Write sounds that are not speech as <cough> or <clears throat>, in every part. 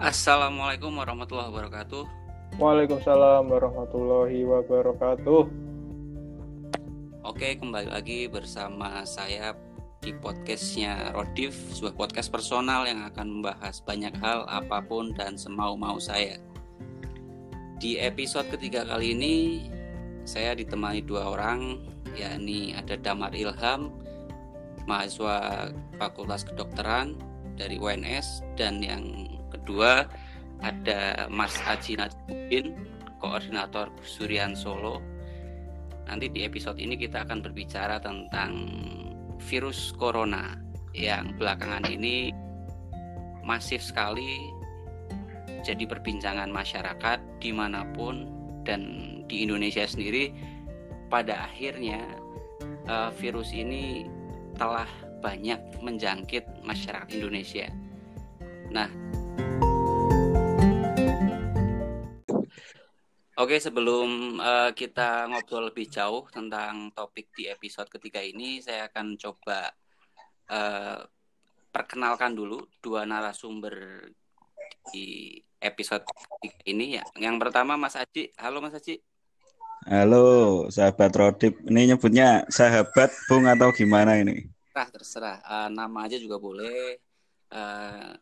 Assalamualaikum warahmatullahi wabarakatuh. Waalaikumsalam warahmatullahi wabarakatuh. Oke, kembali lagi bersama saya di podcastnya Rodif, sebuah podcast personal yang akan membahas banyak hal apa pun dan semau-mau saya. Di episode ketiga kali ini, saya ditemani dua orang, yakni ada Damar Ilham, mahasiswa Fakultas Kedokteran dari UNS, dan yang kedua ada Mas Aji Najibudin, koordinator Surian Solo. Nanti di episode ini kita akan berbicara tentang virus corona yang belakangan ini masif sekali jadi perbincangan masyarakat di mana pun dan di Indonesia sendiri pada akhirnya uh, virus ini telah banyak menjangkit masyarakat Indonesia. Nah, Oke, sebelum uh, kita ngobrol lebih jauh tentang topik di episode ketiga ini, saya akan coba uh, perkenalkan dulu dua narasumber di episode ketiga ini ya. Yang pertama Mas Aji. Halo Mas Aji. Halo, sahabat Rodip. Ini nyebutnya sahabat Bung atau gimana ini? Terserah, terserah. Uh, nama aja juga boleh. Uh,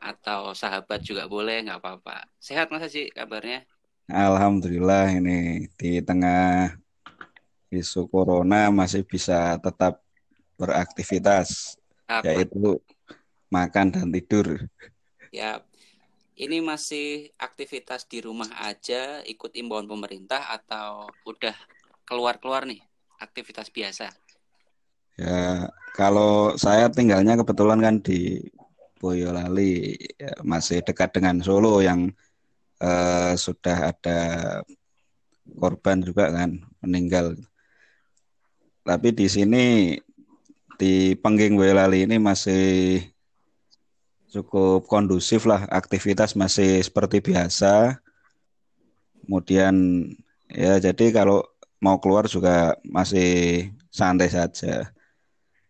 atau sahabat juga boleh, nggak apa-apa. Sehat Mas Aji kabarnya? Alhamdulillah ini di tengah isu corona masih bisa tetap beraktivitas Apa? yaitu makan dan tidur. Ya, ini masih aktivitas di rumah aja ikut imbauan pemerintah atau udah keluar-keluar nih aktivitas biasa? Ya, kalau saya tinggalnya kebetulan kan di Boyolali ya, masih dekat dengan Solo yang uh, sudah ada korban juga kan meninggal. Tapi di sini di Pengging Boyolali ini masih cukup kondusif lah, aktivitas masih seperti biasa. Kemudian ya jadi kalau mau keluar juga masih santai saja.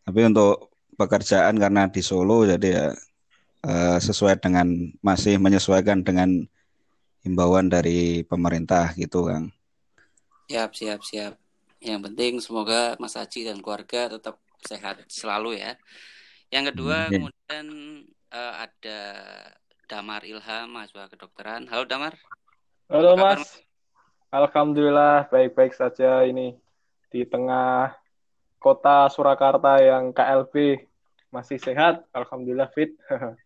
Tapi untuk pekerjaan karena di Solo jadi ya uh, sesuai dengan masih menyesuaikan dengan himbauan dari pemerintah gitu Kang. Siap, siap, siap. Yang penting semoga Mas Aji dan keluarga tetap sehat selalu ya. Yang kedua hmm. kemudian uh, ada Damar Ilham, mahasiswa kedokteran. Halo Damar. Halo Mas. Mas. Alhamdulillah baik-baik saja ini di tengah kota Surakarta yang KLB masih sehat. Alhamdulillah fit. <laughs>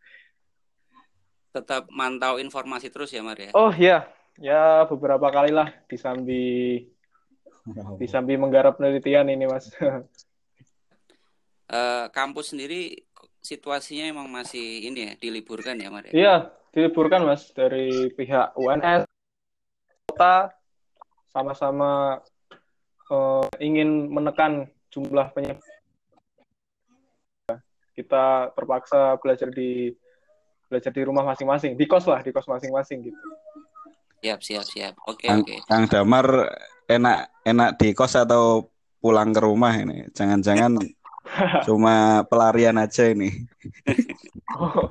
tetap mantau informasi terus ya Mar ya. Oh iya, ya beberapa kali lah di sambi <laughs> di sambi menggarap penelitian ini Mas. uh, <laughs> kampus sendiri situasinya emang masih ini ya diliburkan ya Mar ya? Iya, diliburkan Mas dari pihak UNS kota sama-sama uh, ingin menekan jumlah penyebab kita terpaksa belajar di belajar di rumah masing-masing di kos lah di kos masing-masing gitu. Siap siap siap. Oke okay, oke. Okay. Kang Damar enak enak di kos atau pulang ke rumah ini? Jangan-jangan <laughs> cuma pelarian aja ini. Oh,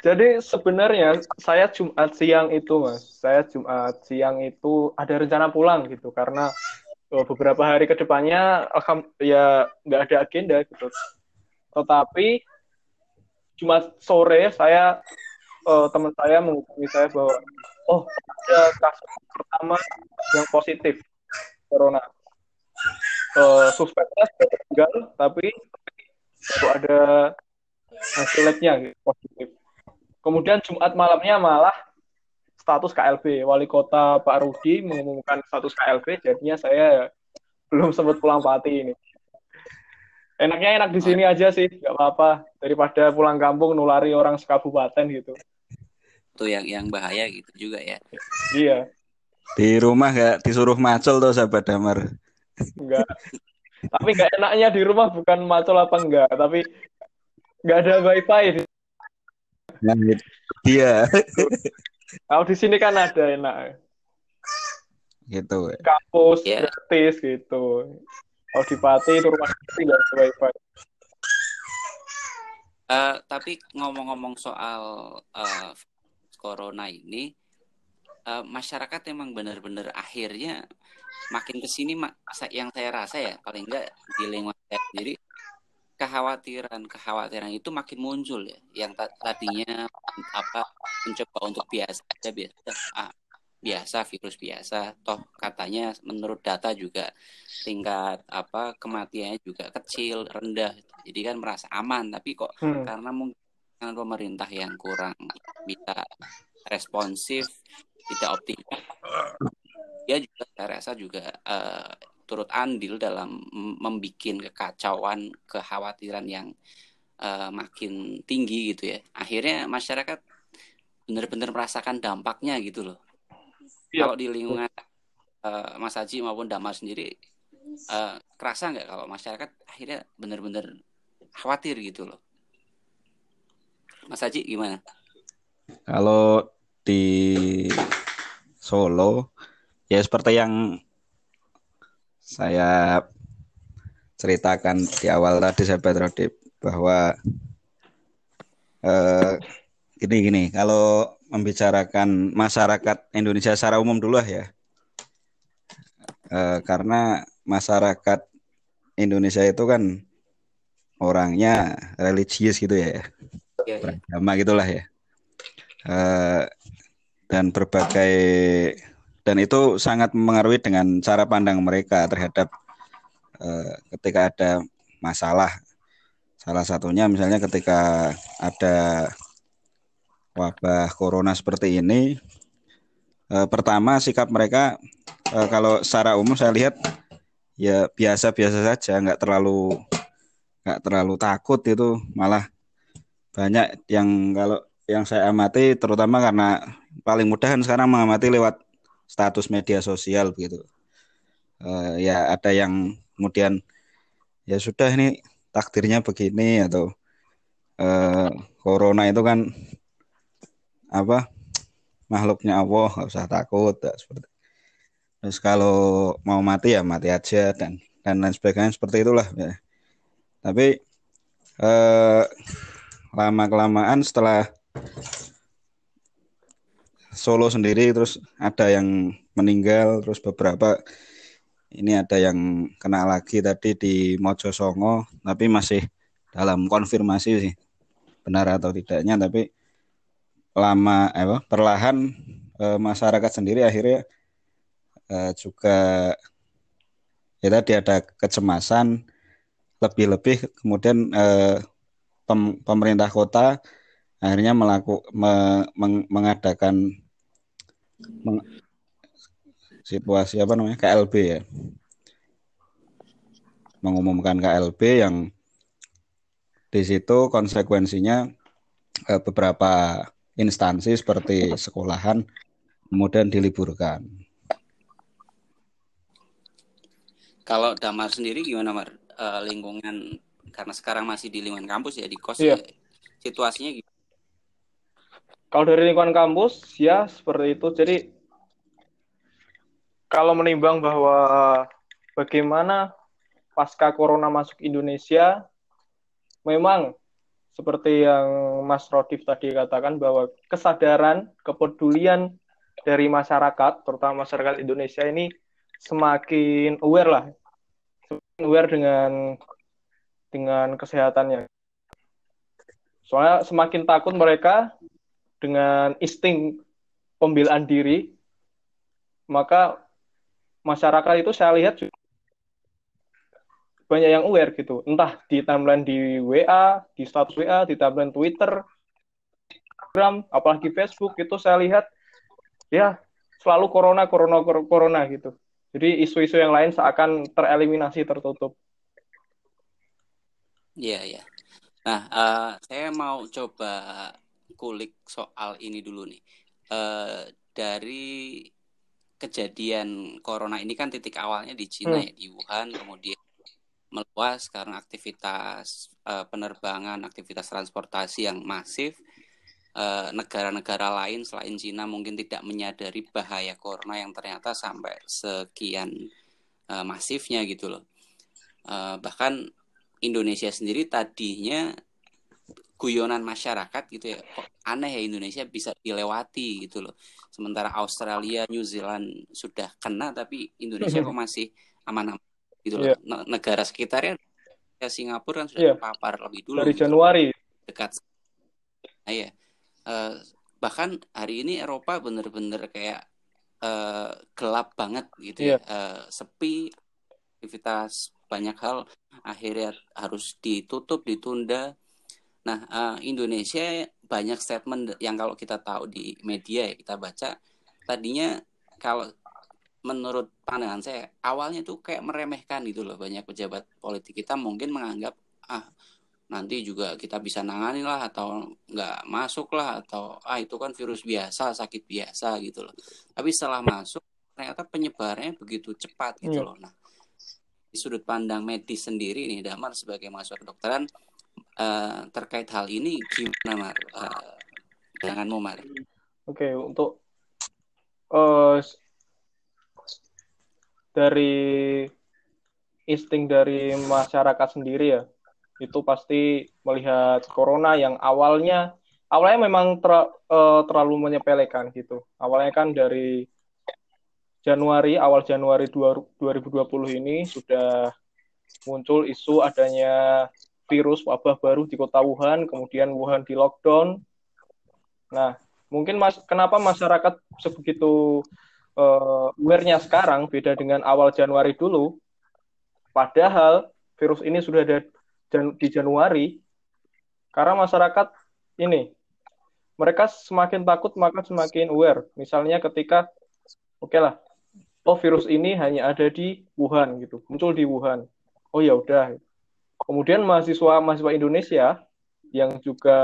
jadi sebenarnya saya Jumat siang itu mas saya Jumat siang itu ada rencana pulang gitu karena oh, beberapa hari ke depannya ya nggak ada agenda gitu. Tetapi Jumat sore saya uh, teman saya menghubungi saya bahwa oh ada kasus pertama yang positif corona. Uh, suspeknya tinggal tapi itu ada hasil labnya gitu, positif. Kemudian Jumat malamnya malah status KLB. Wali kota Pak Rudi mengumumkan status KLB, jadinya saya belum sempat pulang pati ini enaknya enak di sini aja sih nggak apa-apa. Daripada pulang kampung nulari orang sekabupaten gitu. Itu yang yang bahaya gitu juga ya. Iya. Di rumah nggak disuruh macul tuh sahabat damar. Enggak tapi nggak enaknya di rumah bukan macul apa enggak tapi nggak ada wifi. Nah, iya. Kalau di sini kan ada enak. Gitu kampus yeah. gratis gitu kalau di Pati itu rumah tidak ada wifi. Uh, tapi ngomong-ngomong soal uh, corona ini uh, masyarakat emang benar-benar akhirnya makin ke sini yang saya rasa ya paling enggak di lingkungan saya sendiri kekhawatiran kekhawatiran itu makin muncul ya yang tadinya apa mencoba untuk biasa aja biasa ah, biasa virus biasa. Toh katanya menurut data juga tingkat apa kematiannya juga kecil rendah. Jadi kan merasa aman tapi kok hmm. karena mungkin pemerintah yang kurang bisa responsif tidak optimal dia juga saya rasa juga uh, turut andil dalam membuat kekacauan kekhawatiran yang uh, makin tinggi gitu ya. Akhirnya masyarakat benar-benar merasakan dampaknya gitu loh ya. kalau di lingkungan uh, Mas Haji maupun Damar sendiri uh, kerasa nggak kalau masyarakat akhirnya benar-benar khawatir gitu loh Mas Haji gimana? Kalau di Solo ya seperti yang saya ceritakan di awal tadi saya Rodip bahwa eh, gini gini kalau membicarakan masyarakat Indonesia secara umum dulu lah ya. E, karena masyarakat Indonesia itu kan orangnya religius gitu ya. ya, ya. Beragama gitulah ya. E, dan berbagai dan itu sangat mempengaruhi dengan cara pandang mereka terhadap e, ketika ada masalah. Salah satunya misalnya ketika ada wabah corona seperti ini, eh, pertama sikap mereka eh, kalau secara umum saya lihat ya biasa-biasa saja, nggak terlalu nggak terlalu takut itu, malah banyak yang kalau yang saya amati terutama karena paling mudah kan sekarang mengamati lewat status media sosial begitu. Uh, ya ada yang kemudian ya sudah ini takdirnya begini atau uh, corona itu kan apa makhluknya Allah nggak usah takut ya, seperti terus kalau mau mati ya mati aja dan dan lain sebagainya seperti itulah ya. tapi eh, lama kelamaan setelah Solo sendiri terus ada yang meninggal terus beberapa ini ada yang kena lagi tadi di Mojosongo tapi masih dalam konfirmasi sih benar atau tidaknya tapi lama eh, perlahan eh, masyarakat sendiri akhirnya eh, juga ya tadi ada kecemasan lebih-lebih kemudian eh, pem, pemerintah kota akhirnya melaku, me, meng, mengadakan meng, situasi apa namanya KLB ya. Mengumumkan KLB yang di situ konsekuensinya eh, beberapa instansi seperti sekolahan kemudian diliburkan. Kalau Damar sendiri gimana Mar? E, lingkungan karena sekarang masih di lingkungan kampus ya di kos iya. ya, situasinya gimana? Kalau dari lingkungan kampus ya seperti itu. Jadi kalau menimbang bahwa bagaimana pasca corona masuk Indonesia memang seperti yang Mas Rodif tadi katakan bahwa kesadaran, kepedulian dari masyarakat, terutama masyarakat Indonesia ini semakin aware lah, semakin aware dengan dengan kesehatannya. Soalnya semakin takut mereka dengan insting pembelaan diri, maka masyarakat itu saya lihat banyak yang aware gitu. Entah di timeline di WA di status WA di timeline Twitter Instagram apalagi Facebook itu saya lihat ya selalu corona corona corona gitu. Jadi isu-isu yang lain seakan tereliminasi tertutup. Iya iya. Nah uh, saya mau coba kulik soal ini dulu nih. Uh, dari kejadian corona ini kan titik awalnya di Cina hmm. ya di Wuhan kemudian meluas karena aktivitas uh, penerbangan, aktivitas transportasi yang masif. Eh, negara-negara uh, lain selain Cina mungkin tidak menyadari bahaya corona yang ternyata sampai sekian uh, masifnya gitu loh. Uh, bahkan Indonesia sendiri tadinya guyonan masyarakat gitu ya kok aneh ya Indonesia bisa dilewati gitu loh sementara Australia New Zealand sudah kena tapi Indonesia kok masih aman-aman gitu loh yeah. negara sekitarnya ya Singapura kan sudah yeah. terpapar lebih dulu dari gitu. Januari dekat nah, ya uh, bahkan hari ini Eropa bener-bener kayak uh, gelap banget gitu yeah. ya uh, sepi aktivitas banyak hal akhirnya harus ditutup ditunda Nah, uh, Indonesia banyak statement yang kalau kita tahu di media ya kita baca tadinya kalau menurut pandangan saya awalnya tuh kayak meremehkan gitu loh banyak pejabat politik kita mungkin menganggap ah nanti juga kita bisa nangani lah atau nggak masuk lah atau ah itu kan virus biasa sakit biasa gitu loh tapi setelah masuk ternyata penyebarannya begitu cepat gitu yeah. loh nah di sudut pandang medis sendiri nih Damar sebagai mahasiswa kedokteran uh, terkait hal ini gimana Mar? Uh, janganmu Mar. Oke, okay, untuk uh, dari insting dari masyarakat sendiri ya, itu pasti melihat corona yang awalnya awalnya memang ter, uh, terlalu menyepelekan gitu. Awalnya kan dari Januari, awal Januari 2020 ini sudah muncul isu adanya virus wabah baru di kota Wuhan, kemudian Wuhan di lockdown. Nah, mungkin mas, kenapa masyarakat sebegitu uh, aware-nya sekarang beda dengan awal Januari dulu? Padahal virus ini sudah ada di Januari, karena masyarakat ini mereka semakin takut maka semakin aware. Misalnya ketika oke okay lah, oh virus ini hanya ada di Wuhan gitu, muncul di Wuhan. Oh ya udah, Kemudian mahasiswa mahasiswa Indonesia yang juga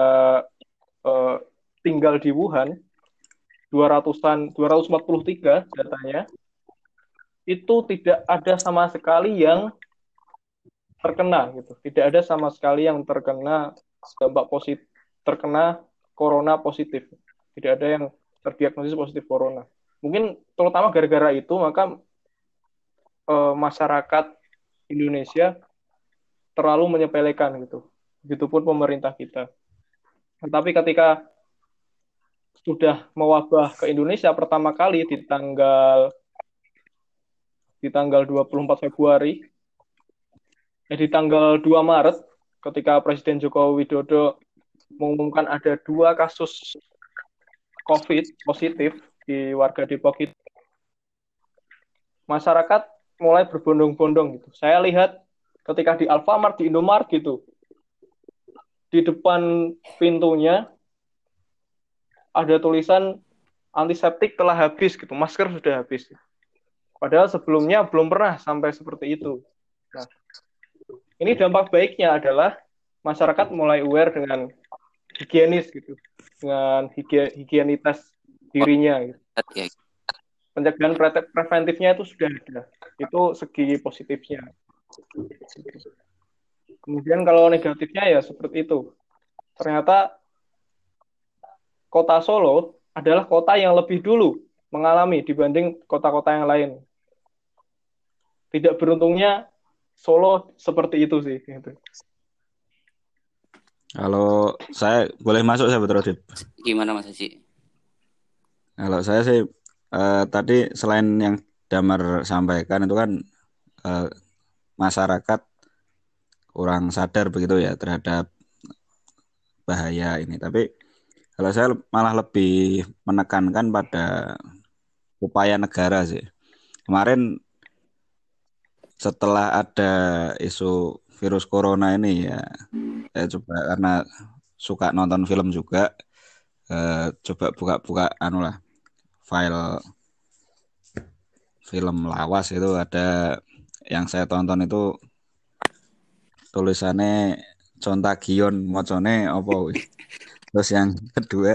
uh, tinggal di Wuhan 200-an 243 datanya itu tidak ada sama sekali yang terkena gitu. Tidak ada sama sekali yang terkena dampak positif terkena corona positif. Tidak ada yang terdiagnosis positif corona. Mungkin terutama gara-gara itu maka uh, masyarakat Indonesia terlalu menyepelekan gitu. Begitupun pemerintah kita. Tetapi ketika sudah mewabah ke Indonesia pertama kali di tanggal di tanggal 24 Februari eh, di tanggal 2 Maret ketika Presiden Joko Widodo mengumumkan ada dua kasus COVID positif di warga Depok itu masyarakat mulai berbondong-bondong gitu. Saya lihat ketika di Alfamart, di Indomaret gitu, di depan pintunya ada tulisan antiseptik telah habis gitu, masker sudah habis. Padahal sebelumnya belum pernah sampai seperti itu. Nah, ini dampak baiknya adalah masyarakat mulai aware dengan higienis gitu, dengan higienitas dirinya. Gitu. Pencegahan preventifnya itu sudah ada. Itu segi positifnya. Kemudian kalau negatifnya ya seperti itu. Ternyata kota Solo adalah kota yang lebih dulu mengalami dibanding kota-kota yang lain. Tidak beruntungnya Solo seperti itu sih. Gitu. Kalau saya boleh masuk saya betul Gimana Mas Haji? Kalau saya sih eh, tadi selain yang Damar sampaikan itu kan eh, masyarakat kurang sadar begitu ya terhadap bahaya ini. Tapi kalau saya malah lebih menekankan pada upaya negara sih. Kemarin setelah ada isu virus corona ini ya, saya coba karena suka nonton film juga, eh, coba buka-buka anu lah file film lawas itu ada yang saya tonton itu tulisannya Contagion mocone apa <laughs> terus yang kedua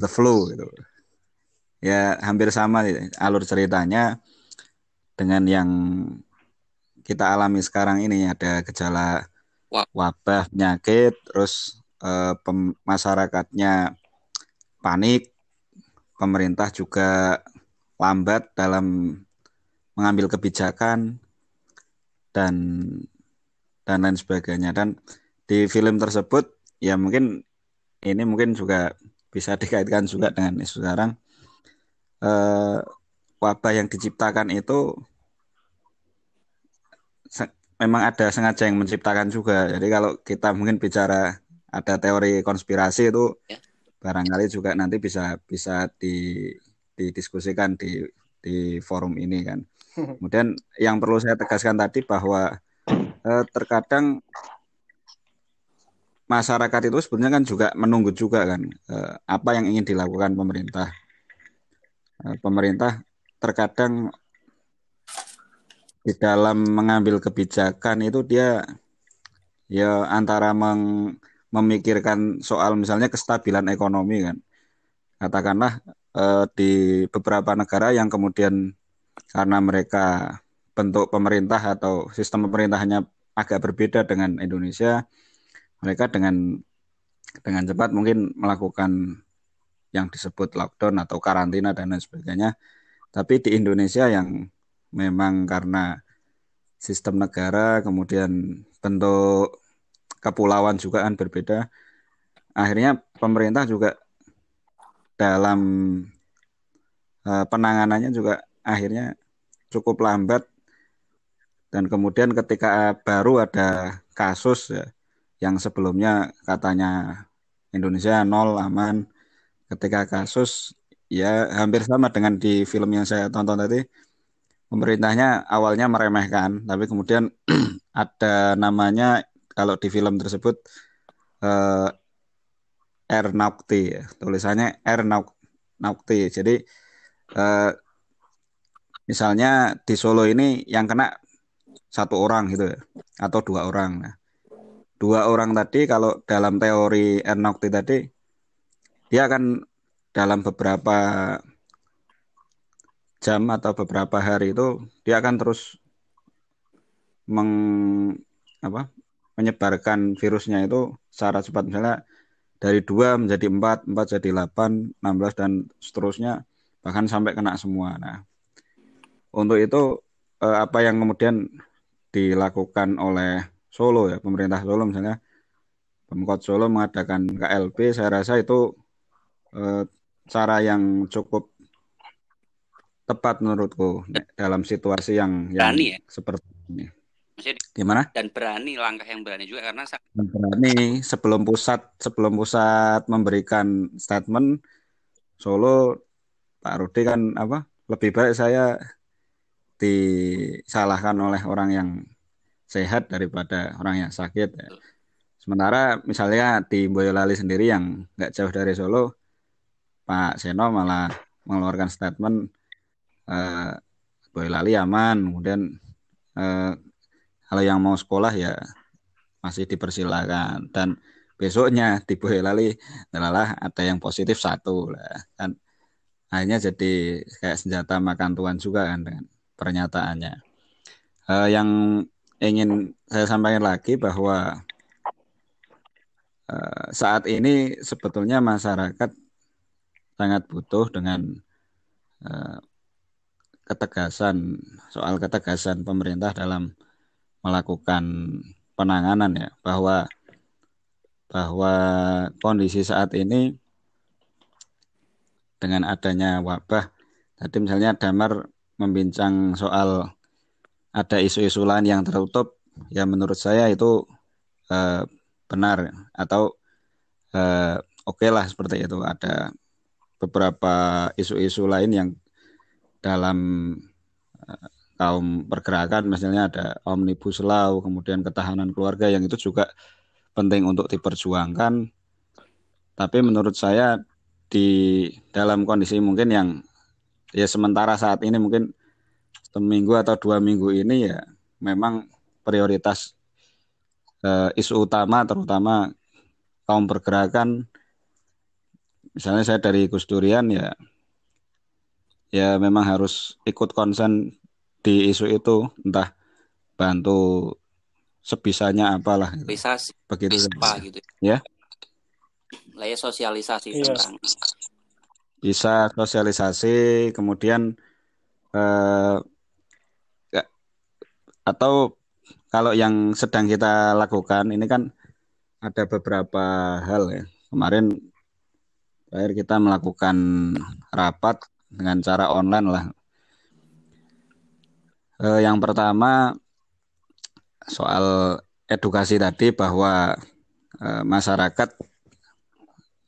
The Flu gitu. Ya hampir sama alur ceritanya dengan yang kita alami sekarang ini. Ada gejala wabah penyakit terus eh, masyarakatnya panik pemerintah juga lambat dalam mengambil kebijakan dan dan lain sebagainya. Dan di film tersebut ya mungkin ini mungkin juga bisa dikaitkan juga dengan isu sekarang eh, wabah yang diciptakan itu memang ada sengaja yang menciptakan juga. Jadi kalau kita mungkin bicara ada teori konspirasi itu ya. barangkali juga nanti bisa bisa di, didiskusikan di di forum ini kan. <laughs> Kemudian yang perlu saya tegaskan tadi bahwa eh, terkadang masyarakat itu sebenarnya kan juga menunggu juga kan eh, apa yang ingin dilakukan pemerintah. Eh, pemerintah terkadang di dalam mengambil kebijakan itu dia ya antara meng, memikirkan soal misalnya kestabilan ekonomi kan katakanlah eh, di beberapa negara yang kemudian karena mereka bentuk pemerintah atau sistem pemerintahnya agak berbeda dengan Indonesia mereka dengan dengan cepat mungkin melakukan yang disebut lockdown atau karantina dan lain sebagainya. Tapi di Indonesia yang memang karena sistem negara kemudian bentuk kepulauan juga kan berbeda akhirnya pemerintah juga dalam uh, penanganannya juga akhirnya cukup lambat. Dan kemudian ketika baru ada kasus ya, yang sebelumnya katanya Indonesia nol aman ketika kasus ya hampir sama dengan di film yang saya tonton tadi pemerintahnya awalnya meremehkan, tapi kemudian <clears throat> ada namanya kalau di film tersebut Naukti, ya. tulisannya Air Naukti. Jadi uh, misalnya di Solo ini yang kena satu orang gitu ya, atau dua orang. Nah, dua orang tadi kalau dalam teori Air Naukti tadi dia akan dalam beberapa jam atau beberapa hari itu dia akan terus meng apa menyebarkan virusnya itu secara cepat. Misalnya dari dua menjadi empat empat jadi delapan enam belas dan seterusnya bahkan sampai kena semua. Nah untuk itu eh, apa yang kemudian dilakukan oleh Solo ya pemerintah Solo misalnya Pemkot Solo mengadakan KLB saya rasa itu eh, cara yang cukup tepat menurutku dalam situasi yang berani yang ya? seperti ini. Gimana? Dan berani langkah yang berani juga karena dan berani sebelum pusat sebelum pusat memberikan statement Solo Pak Rudi kan apa lebih baik saya disalahkan oleh orang yang sehat daripada orang yang sakit. Ya. Sementara misalnya di Boyolali sendiri yang nggak jauh dari Solo, Pak Seno malah mengeluarkan statement uh, Boyolali aman kemudian uh, kalau yang mau sekolah ya masih dipersilakan dan besoknya di Boyolali adalah ada yang positif satu lah kan hanya jadi kayak senjata makan tuan juga kan dengan pernyataannya uh, yang ingin saya sampaikan lagi bahwa uh, saat ini sebetulnya masyarakat sangat butuh dengan uh, ketegasan soal ketegasan pemerintah dalam melakukan penanganan ya. Bahwa bahwa kondisi saat ini dengan adanya wabah tadi misalnya Damar membincang soal ada isu-isu lain yang tertutup ya menurut saya itu eh, benar atau eh, oke okay lah seperti itu. Ada beberapa isu-isu lain yang dalam uh, kaum pergerakan misalnya ada omnibus law kemudian ketahanan keluarga yang itu juga penting untuk diperjuangkan. Tapi menurut saya di dalam kondisi mungkin yang ya sementara saat ini mungkin seminggu atau dua minggu ini ya memang prioritas uh, isu utama terutama kaum pergerakan misalnya saya dari Gus Durian ya ya memang harus ikut konsen di isu itu entah bantu sebisanya apalah gitu. bisa begitu apa gitu ya lah ya sosialisasi iya. tentang bisa sosialisasi kemudian eh, atau kalau yang sedang kita lakukan ini kan ada beberapa hal ya. Kemarin terakhir kita melakukan rapat dengan cara online lah. Eh, yang pertama soal edukasi tadi bahwa eh, masyarakat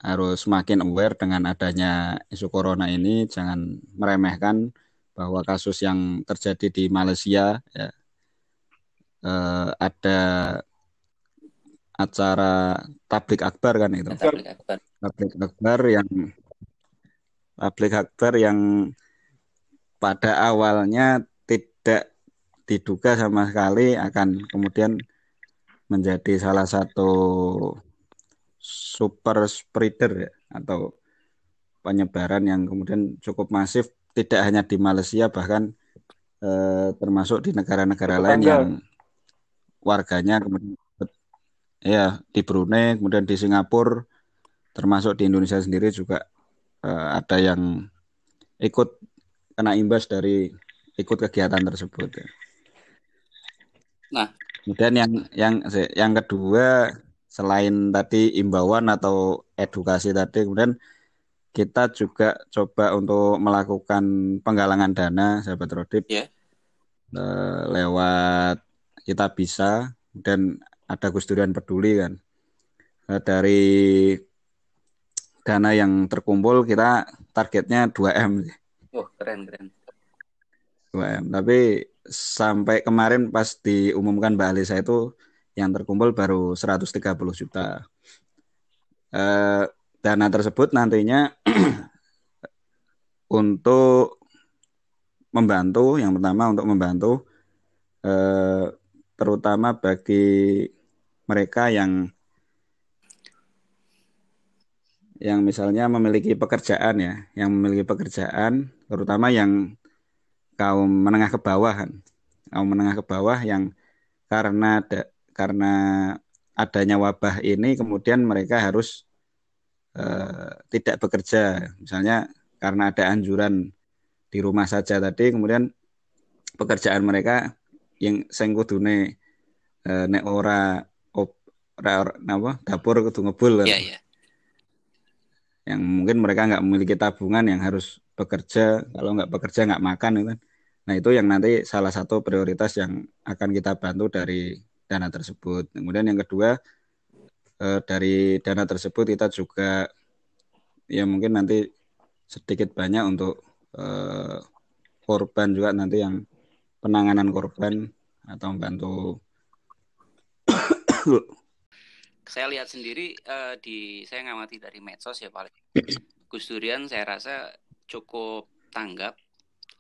harus semakin aware dengan adanya isu corona ini, jangan meremehkan bahwa kasus yang terjadi di Malaysia ya, eh, ada acara tablik akbar kan itu. Tablik akbar. Tablik akbar yang tablik akbar yang pada awalnya tidak diduga sama sekali akan kemudian menjadi salah satu super spreader ya, atau penyebaran yang kemudian cukup masif tidak hanya di Malaysia bahkan eh, termasuk di negara-negara lain yang warganya kemudian ya di Brunei kemudian di Singapura termasuk di Indonesia sendiri juga eh, ada yang ikut kena imbas dari ikut kegiatan tersebut ya. Nah, kemudian yang yang yang kedua selain tadi imbauan atau edukasi tadi kemudian kita juga coba untuk melakukan penggalangan dana sahabat Rodip yeah. lewat kita bisa dan ada Gus Durian peduli kan. Dari dana yang terkumpul kita targetnya 2M oh keren keren. 2M tapi sampai kemarin pas diumumkan Mbak Alisa itu yang terkumpul baru 130 juta. Eh, dana tersebut nantinya <clears throat> untuk membantu, yang pertama untuk membantu eh, terutama bagi mereka yang yang misalnya memiliki pekerjaan ya, yang memiliki pekerjaan, terutama yang kaum menengah ke bawah kan, kaum menengah ke bawah yang karena ada karena adanya wabah ini kemudian mereka harus uh, tidak bekerja. Misalnya karena ada anjuran di rumah saja tadi kemudian pekerjaan mereka yang sing kudune uh, nek ora op, ora, apa dapur kudu ngebul yeah, yeah. yang mungkin mereka nggak memiliki tabungan yang harus bekerja kalau nggak bekerja nggak makan gitu kan nah itu yang nanti salah satu prioritas yang akan kita bantu dari dana tersebut. Kemudian yang kedua eh, dari dana tersebut kita juga ya mungkin nanti sedikit banyak untuk eh, korban juga nanti yang penanganan korban atau membantu. <coughs> saya lihat sendiri uh, di saya ngamati dari medsos ya paling <coughs> Gus Durian saya rasa cukup tanggap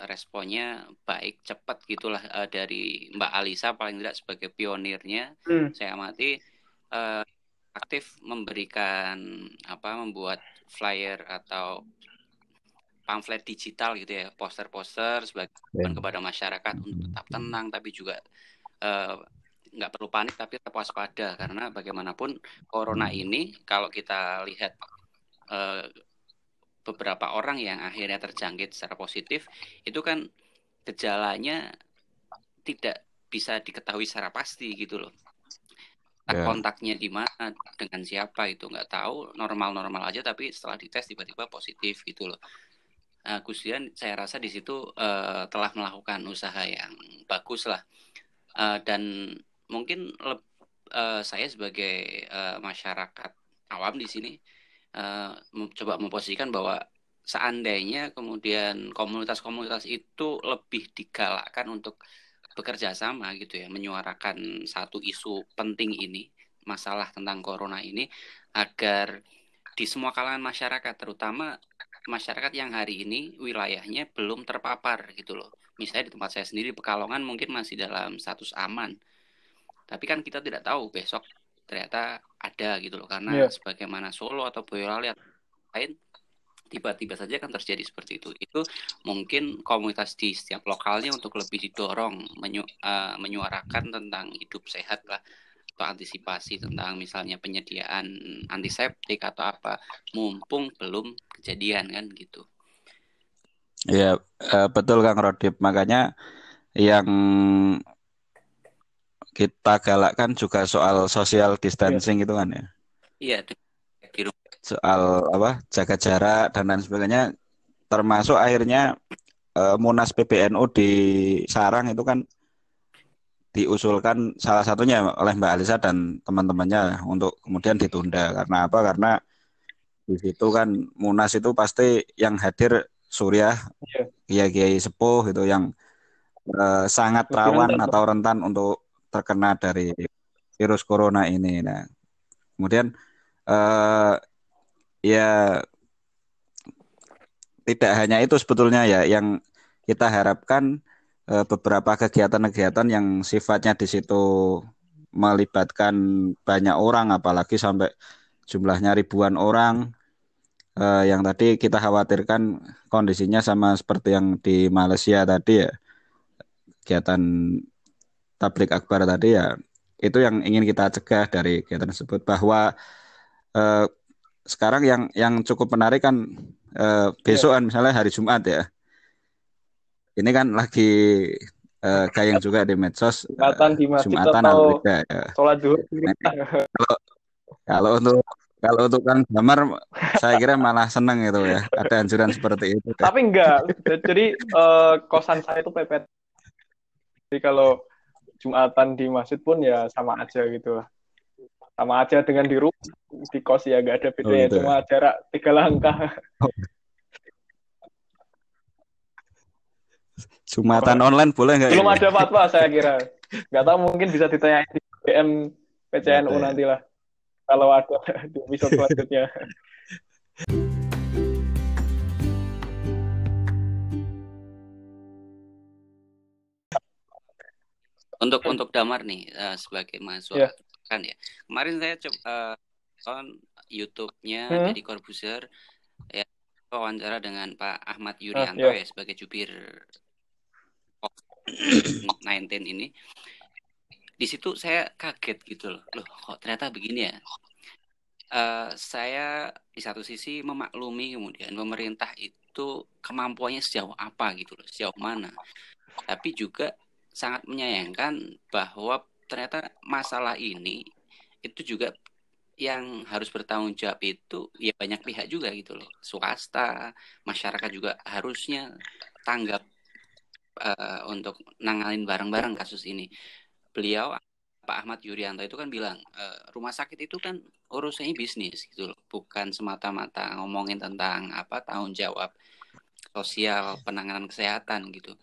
responnya baik cepat gitulah uh, dari Mbak Alisa paling tidak sebagai pionirnya hmm. saya amati uh, aktif memberikan apa membuat flyer atau pamflet digital gitu ya poster-poster sebagai yeah. kepada masyarakat untuk tetap tenang tapi juga uh, nggak perlu panik tapi tetap waspada. Karena bagaimanapun corona ini kalau kita lihat uh, beberapa orang yang akhirnya terjangkit secara positif itu kan gejalanya tidak bisa diketahui secara pasti gitu loh. Yeah. kontaknya di mana dengan siapa itu nggak tahu normal-normal aja tapi setelah dites tiba-tiba positif gitu loh Gusian saya rasa di situ uh, telah melakukan usaha yang bagus lah uh, dan mungkin uh, saya sebagai uh, masyarakat awam di sini uh, coba memposisikan bahwa seandainya kemudian komunitas-komunitas itu lebih digalakkan untuk bekerja sama gitu ya menyuarakan satu isu penting ini masalah tentang corona ini agar di semua kalangan masyarakat terutama masyarakat yang hari ini wilayahnya belum terpapar gitu loh. Misalnya di tempat saya sendiri Pekalongan mungkin masih dalam status aman. Tapi kan kita tidak tahu besok ternyata ada gitu loh. Karena yeah. sebagaimana Solo atau Boyolali atau lain tiba-tiba saja kan terjadi seperti itu. Itu mungkin komunitas di setiap lokalnya untuk lebih didorong menyu uh, menyuarakan tentang hidup sehat lah atau antisipasi tentang misalnya penyediaan antiseptik atau apa mumpung belum kejadian kan gitu ya betul Kang Rodip makanya yang kita galakkan juga soal social distancing itu kan ya. Iya, di di rumah. Soal apa? Jaga jarak dan lain sebagainya termasuk akhirnya eh, Munas PBNU di Sarang itu kan diusulkan salah satunya oleh Mbak Alisa dan teman-temannya untuk kemudian ditunda karena apa? Karena di situ kan Munas itu pasti yang hadir Surya, Iya. kiai-kiai sepuh itu yang eh, sangat rawan atau rentan untuk terkena dari virus corona ini. Nah, kemudian eh, ya tidak hanya itu sebetulnya ya yang kita harapkan eh, beberapa kegiatan-kegiatan yang sifatnya di situ melibatkan banyak orang, apalagi sampai jumlahnya ribuan orang, eh, yang tadi kita khawatirkan kondisinya sama seperti yang di Malaysia tadi ya, kegiatan tablik akbar tadi ya, itu yang ingin kita cegah dari kegiatan tersebut bahwa eh, sekarang yang yang cukup menarik kan eh, besokan misalnya hari Jumat ya. Ini kan lagi eh, gayeng juga di medsos eh, Jumatan di masjid Jumatan atau ya. sholat Nah, rumah. Kalau untuk kalau untuk Kang Damar saya kira malah seneng itu ya. Ada anjuran seperti itu. Tapi enggak. Jadi eh, kosan saya itu pepet. Jadi kalau Jumatan di masjid pun ya sama aja gitu lah. Sama aja dengan di rumah, di kos ya nggak ada Oh bedanya. gitu ya. Cuma jarak tiga langkah. Jumatan online boleh nggak Belum ini? ada fatwa saya kira. Nggak tahu mungkin bisa ditanyain di DM Nggak PCNU ada ya. nantilah. Kalau ada <laughs> di episode selanjutnya. Untuk untuk Damar nih eh, sebagai mahasiswa Iya. kan ya. Kemarin saya coba on YouTube-nya Hmm. Deddy Corbuzier ya wawancara dengan Pak Ahmad Ah, Yuryanto iya. ya sebagai jubir COVID-19 ini. Di situ saya kaget gitu loh. Loh, kok ternyata begini ya? Eh, saya di satu sisi memaklumi kemudian pemerintah itu kemampuannya sejauh apa gitu loh, sejauh mana. Tapi juga sangat menyayangkan bahwa ternyata masalah ini itu juga yang harus bertanggung jawab itu ya banyak pihak juga gitu loh. Swasta, masyarakat juga harusnya tanggap eh, untuk nanganin bareng-bareng kasus ini. Beliau Pak Ahmad Yuryanto itu kan bilang eh, rumah sakit itu kan urusannya bisnis gitu loh, bukan semata-mata ngomongin tentang apa tanggung jawab sosial penanganan kesehatan gitu.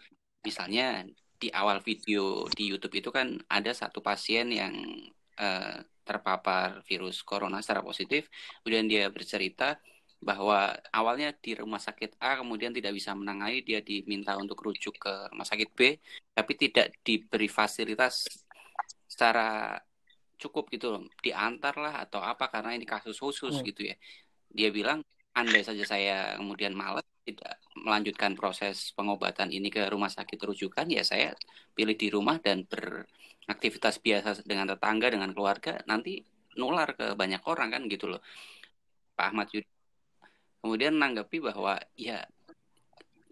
Misalnya di awal video di YouTube itu kan ada satu pasien yang eh, terpapar virus corona secara positif, kemudian dia bercerita bahwa awalnya di rumah sakit A kemudian tidak bisa menangani dia diminta untuk rujuk ke rumah sakit B tapi tidak diberi fasilitas secara cukup gitu loh diantar lah atau apa karena ini kasus khusus Hmm. gitu ya dia bilang andai saja saya kemudian malas tidak melanjutkan proses pengobatan ini ke rumah sakit rujukan ya saya pilih di rumah dan beraktivitas biasa dengan tetangga dengan keluarga nanti nular ke banyak orang kan gitu loh Pak Ahmad Yudi kemudian menanggapi bahwa ya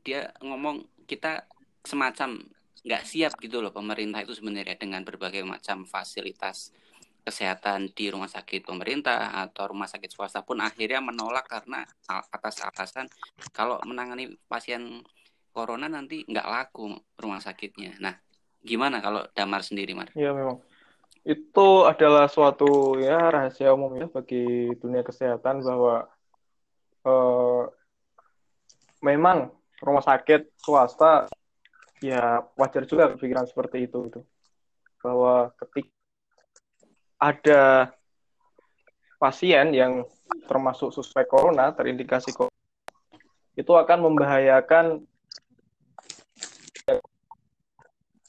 dia ngomong kita semacam nggak siap gitu loh pemerintah itu sebenarnya dengan berbagai macam fasilitas kesehatan di rumah sakit pemerintah atau rumah sakit swasta pun akhirnya menolak karena atas alasan kalau menangani pasien corona nanti nggak laku rumah sakitnya. Nah, gimana kalau Damar sendiri, Mar? Ya memang. Itu adalah suatu ya rahasia umum ya bagi dunia kesehatan bahwa eh, memang rumah sakit swasta ya wajar juga berpikiran seperti itu gitu. Bahwa ketika ada pasien yang termasuk suspek corona, terindikasi corona, itu akan membahayakan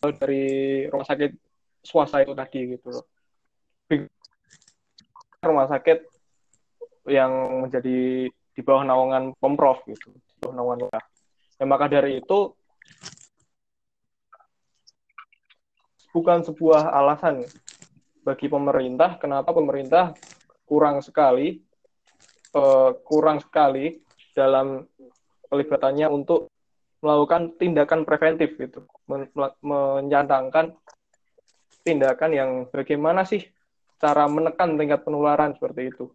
dari rumah sakit swasta itu tadi gitu loh. Rumah sakit yang menjadi di bawah naungan Pemprov gitu, di bawah naungan. Ya, maka dari itu bukan sebuah alasan bagi pemerintah kenapa pemerintah kurang sekali eh, kurang sekali dalam pelibatannya untuk melakukan tindakan preventif gitu menyandangkan tindakan yang bagaimana sih cara menekan tingkat penularan seperti itu.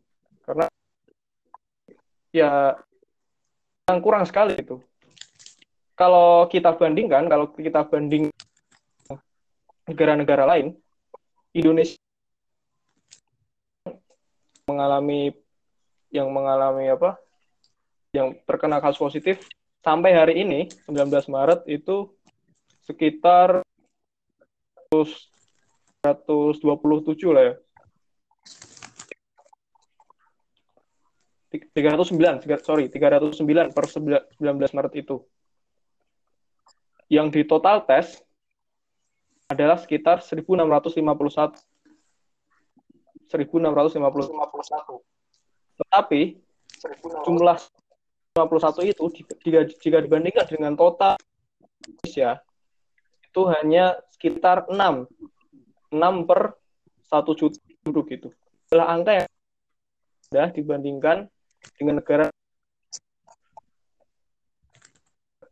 Ya yang kurang sekali itu. Kalau kita bandingkan, kalau kita banding negara-negara lain, Indonesia mengalami yang mengalami apa? Yang terkena kasus positif sampai hari ini 19 Maret itu sekitar 127 lah ya. 309, sorry, 309 per 19 Maret itu. Yang di total tes adalah sekitar 1651. 1651. Tetapi jumlah 51 itu jika, jika dibandingkan dengan total Indonesia itu hanya sekitar 6. 6 per 1 juta penduduk itu. Adalah angka yang sudah dibandingkan dengan negara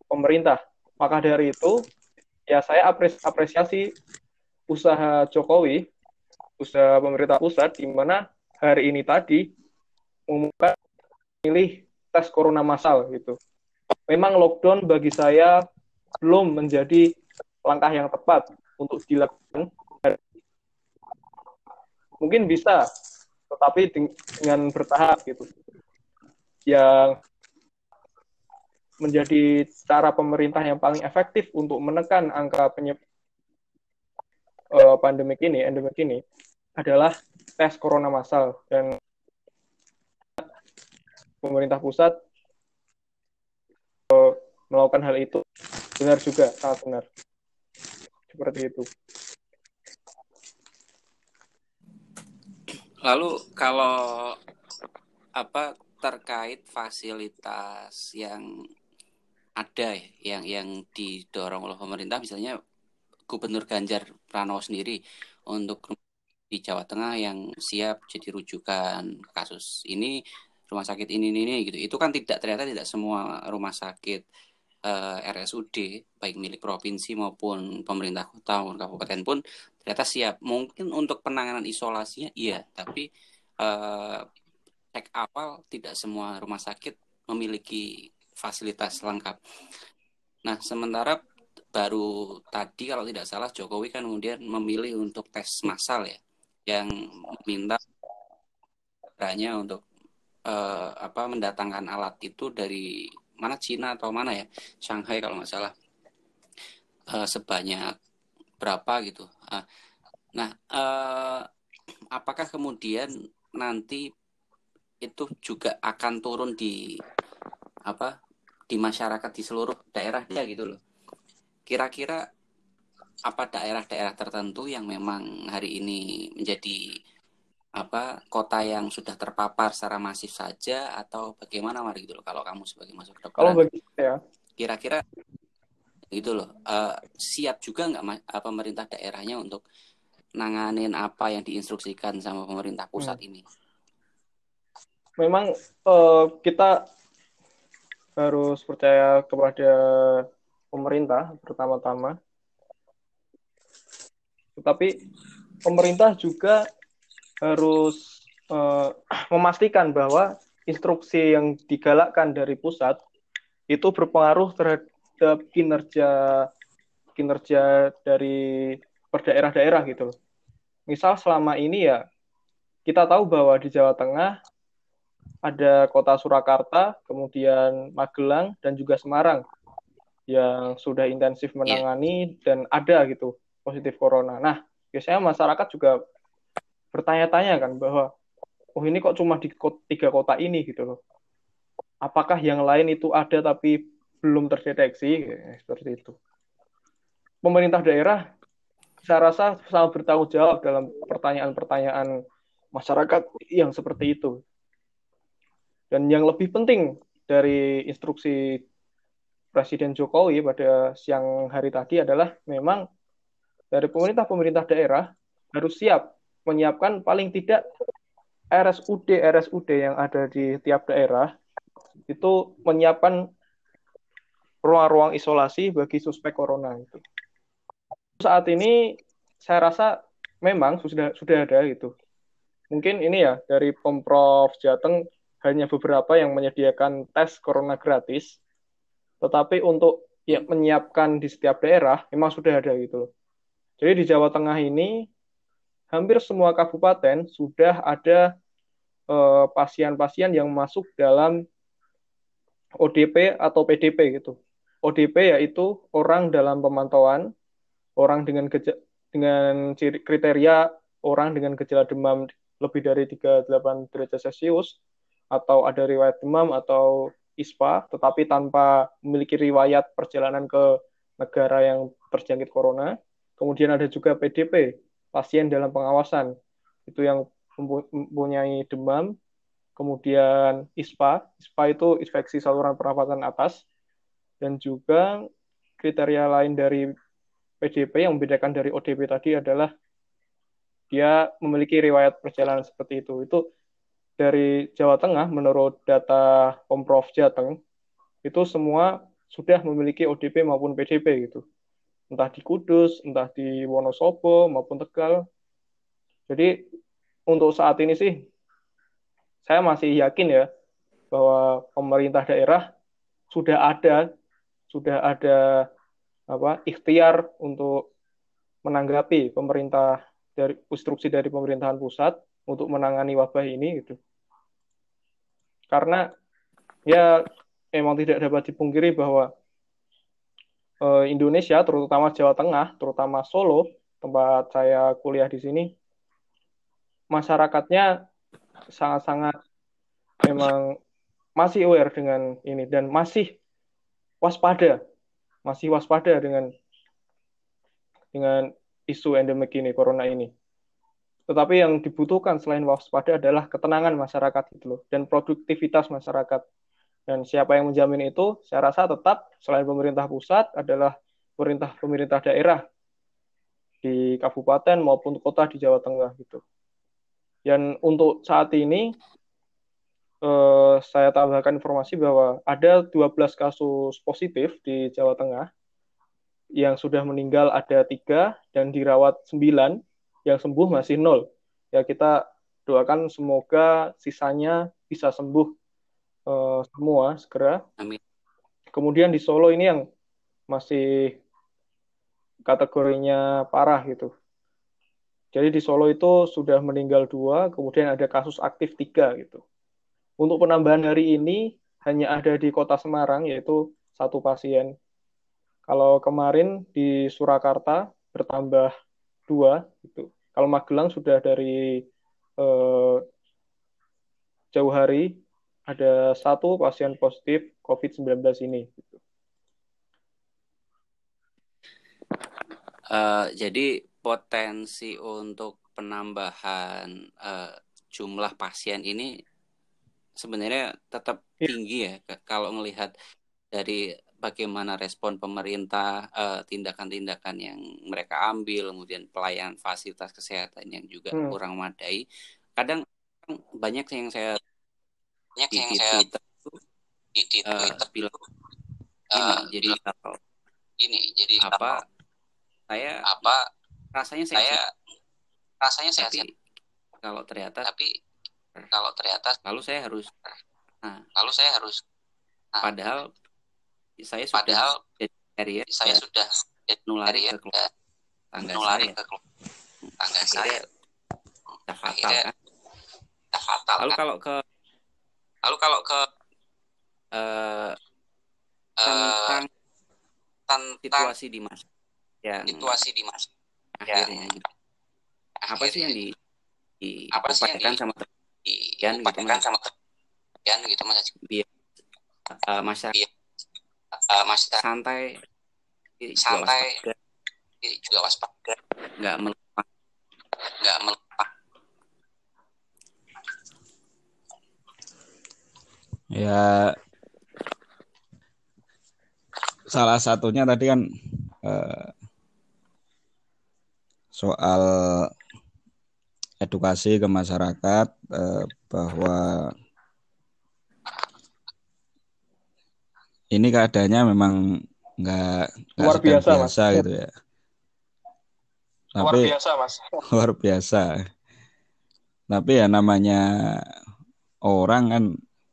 pemerintah. Maka dari itu, ya saya apresiasi usaha Jokowi, usaha pemerintah pusat, di mana hari ini tadi mengumumkan pilih tes corona massal gitu. Memang lockdown bagi saya belum menjadi langkah yang tepat untuk dilakukan. Mungkin bisa, tetapi dengan bertahap gitu yang menjadi cara pemerintah yang paling efektif untuk menekan angka penyeb uh, pandemik ini, endemik ini adalah tes corona massal dan pemerintah pusat uh, melakukan hal itu benar juga sangat benar seperti itu. Lalu kalau apa terkait fasilitas yang ada ya, yang yang didorong oleh pemerintah misalnya Gubernur Ganjar Pranowo sendiri untuk di Jawa Tengah yang siap jadi rujukan kasus ini rumah sakit ini ini, ini gitu. Itu kan tidak ternyata tidak semua rumah sakit eh, RSUD baik milik provinsi maupun pemerintah kota maupun kabupaten pun ternyata siap. Mungkin untuk penanganan isolasinya iya tapi eh, cek awal tidak semua rumah sakit memiliki fasilitas lengkap. Nah, sementara baru tadi kalau tidak salah Jokowi kan kemudian memilih untuk tes massal ya, yang minta hanya untuk uh, apa mendatangkan alat itu dari mana Cina atau mana ya Shanghai kalau nggak salah uh, sebanyak berapa gitu. Uh, nah, uh, apakah kemudian nanti itu juga akan turun di apa di masyarakat di seluruh daerah dia gitu loh. Kira-kira apa daerah-daerah tertentu yang memang hari ini menjadi apa kota yang sudah terpapar secara masif saja atau bagaimana mari gitu loh kalau kamu sebagai masuk dokter kalau bagi ya kira-kira gitu loh uh, siap juga nggak uh, pemerintah daerahnya untuk nanganin apa yang diinstruksikan sama pemerintah pusat hmm. ini memang uh, kita harus percaya kepada pemerintah pertama-tama. Tetapi pemerintah juga harus uh, <clears throat> memastikan bahwa instruksi yang digalakkan dari pusat itu berpengaruh terhadap kinerja kinerja dari per daerah-daerah gitu Misal selama ini ya kita tahu bahwa di Jawa Tengah ada kota Surakarta, kemudian Magelang dan juga Semarang yang sudah intensif iya. menangani yeah. dan ada gitu positif corona. Nah, biasanya masyarakat juga bertanya-tanya kan bahwa oh ini kok cuma di tiga kota ini gitu loh. Apakah yang lain itu ada tapi belum terdeteksi seperti itu. Pemerintah daerah saya rasa sangat bertanggung jawab dalam pertanyaan-pertanyaan masyarakat yang seperti itu. Dan yang lebih penting dari instruksi Presiden Jokowi pada siang hari tadi adalah memang dari pemerintah-pemerintah daerah harus siap menyiapkan paling tidak RSUD RSUD yang ada di tiap daerah itu menyiapkan ruang-ruang isolasi bagi suspek corona itu. Saat ini saya rasa memang sudah sudah ada gitu. Mungkin ini ya dari Pemprov Jateng hanya beberapa yang menyediakan tes corona gratis. Tetapi untuk ya menyiapkan di setiap daerah memang sudah ada gitu loh. Jadi di Jawa Tengah ini hampir semua kabupaten sudah ada eh, pasien-pasien yang masuk dalam ODP atau PDP gitu. ODP yaitu orang dalam pemantauan, orang dengan geja dengan ciri, kriteria orang dengan gejala demam lebih dari 38 derajat Celcius atau ada riwayat demam atau ISPA tetapi tanpa memiliki riwayat perjalanan ke negara yang terjangkit corona. Kemudian ada juga PDP, pasien dalam pengawasan. Itu yang mempunyai demam, kemudian ISPA, ISPA itu infeksi saluran pernafasan atas, dan juga kriteria lain dari PDP yang membedakan dari ODP tadi adalah dia memiliki riwayat perjalanan seperti itu. Itu dari Jawa Tengah menurut data Pemprov Jateng itu semua sudah memiliki ODP maupun PDP gitu. Entah di Kudus, entah di Wonosobo maupun Tegal. Jadi untuk saat ini sih saya masih yakin ya bahwa pemerintah daerah sudah ada sudah ada apa ikhtiar untuk menanggapi pemerintah dari instruksi dari pemerintahan pusat untuk menangani wabah ini gitu. Karena ya memang tidak dapat dipungkiri bahwa eh, Indonesia terutama Jawa Tengah, terutama Solo tempat saya kuliah di sini masyarakatnya sangat-sangat memang masih aware dengan ini dan masih waspada, masih waspada dengan dengan isu endemik ini, corona ini. Tetapi yang dibutuhkan selain waspada adalah ketenangan masyarakat itu loh dan produktivitas masyarakat. Dan siapa yang menjamin itu? Saya rasa tetap selain pemerintah pusat adalah pemerintah pemerintah daerah di kabupaten maupun kota di Jawa Tengah gitu. Dan untuk saat ini eh, saya tambahkan informasi bahwa ada 12 kasus positif di Jawa Tengah yang sudah meninggal ada tiga dan dirawat 9 yang sembuh masih nol ya kita doakan semoga sisanya bisa sembuh eh, semua segera Amin. kemudian di Solo ini yang masih kategorinya parah gitu jadi di Solo itu sudah meninggal dua, kemudian ada kasus aktif tiga gitu. Untuk penambahan hari ini hanya ada di kota Semarang yaitu satu pasien. Kalau kemarin di Surakarta bertambah dua gitu. Kalau Magelang sudah dari eh, jauh hari ada satu pasien positif COVID-19 ini. Gitu. Uh, jadi potensi untuk penambahan uh, jumlah pasien ini sebenarnya tetap yeah. tinggi ya kalau melihat dari bagaimana respon pemerintah tindakan-tindakan uh, yang mereka ambil kemudian pelayanan fasilitas kesehatan yang juga hmm. kurang memadai. Kadang banyak yang saya banyak di, yang di saya Twitter di, di Twitter uh, bilang uh, ini jadi ini jadi apa saya apa rasanya sehat saya rasanya sehat tapi kalau ternyata tapi kalau ternyata lalu saya harus nah lalu saya harus nah, padahal saya sudah padahal dari ya, saya sudah nulari ya, ke tangga nulari saya. ke tangga saya fatal kan fatal lalu kan? kalau ke lalu kalau ke uh, tentang, uh, tentang situasi di mas yang situasi di mas akhirnya ya. gitu. apa sih yang di, di apa sih yang di, sama di, kan gitu sama kan gitu mas biar uh, masyarakat uh, santai. Santai. juga waspada, juga waspada. Nggak melupa. Nggak melupa. Ya salah satunya tadi kan uh, soal edukasi ke masyarakat eh, bahwa ini keadaannya memang nggak luar biasa, biasa gitu ya. luar Tapi biasa mas <laughs> luar biasa. Tapi ya namanya orang kan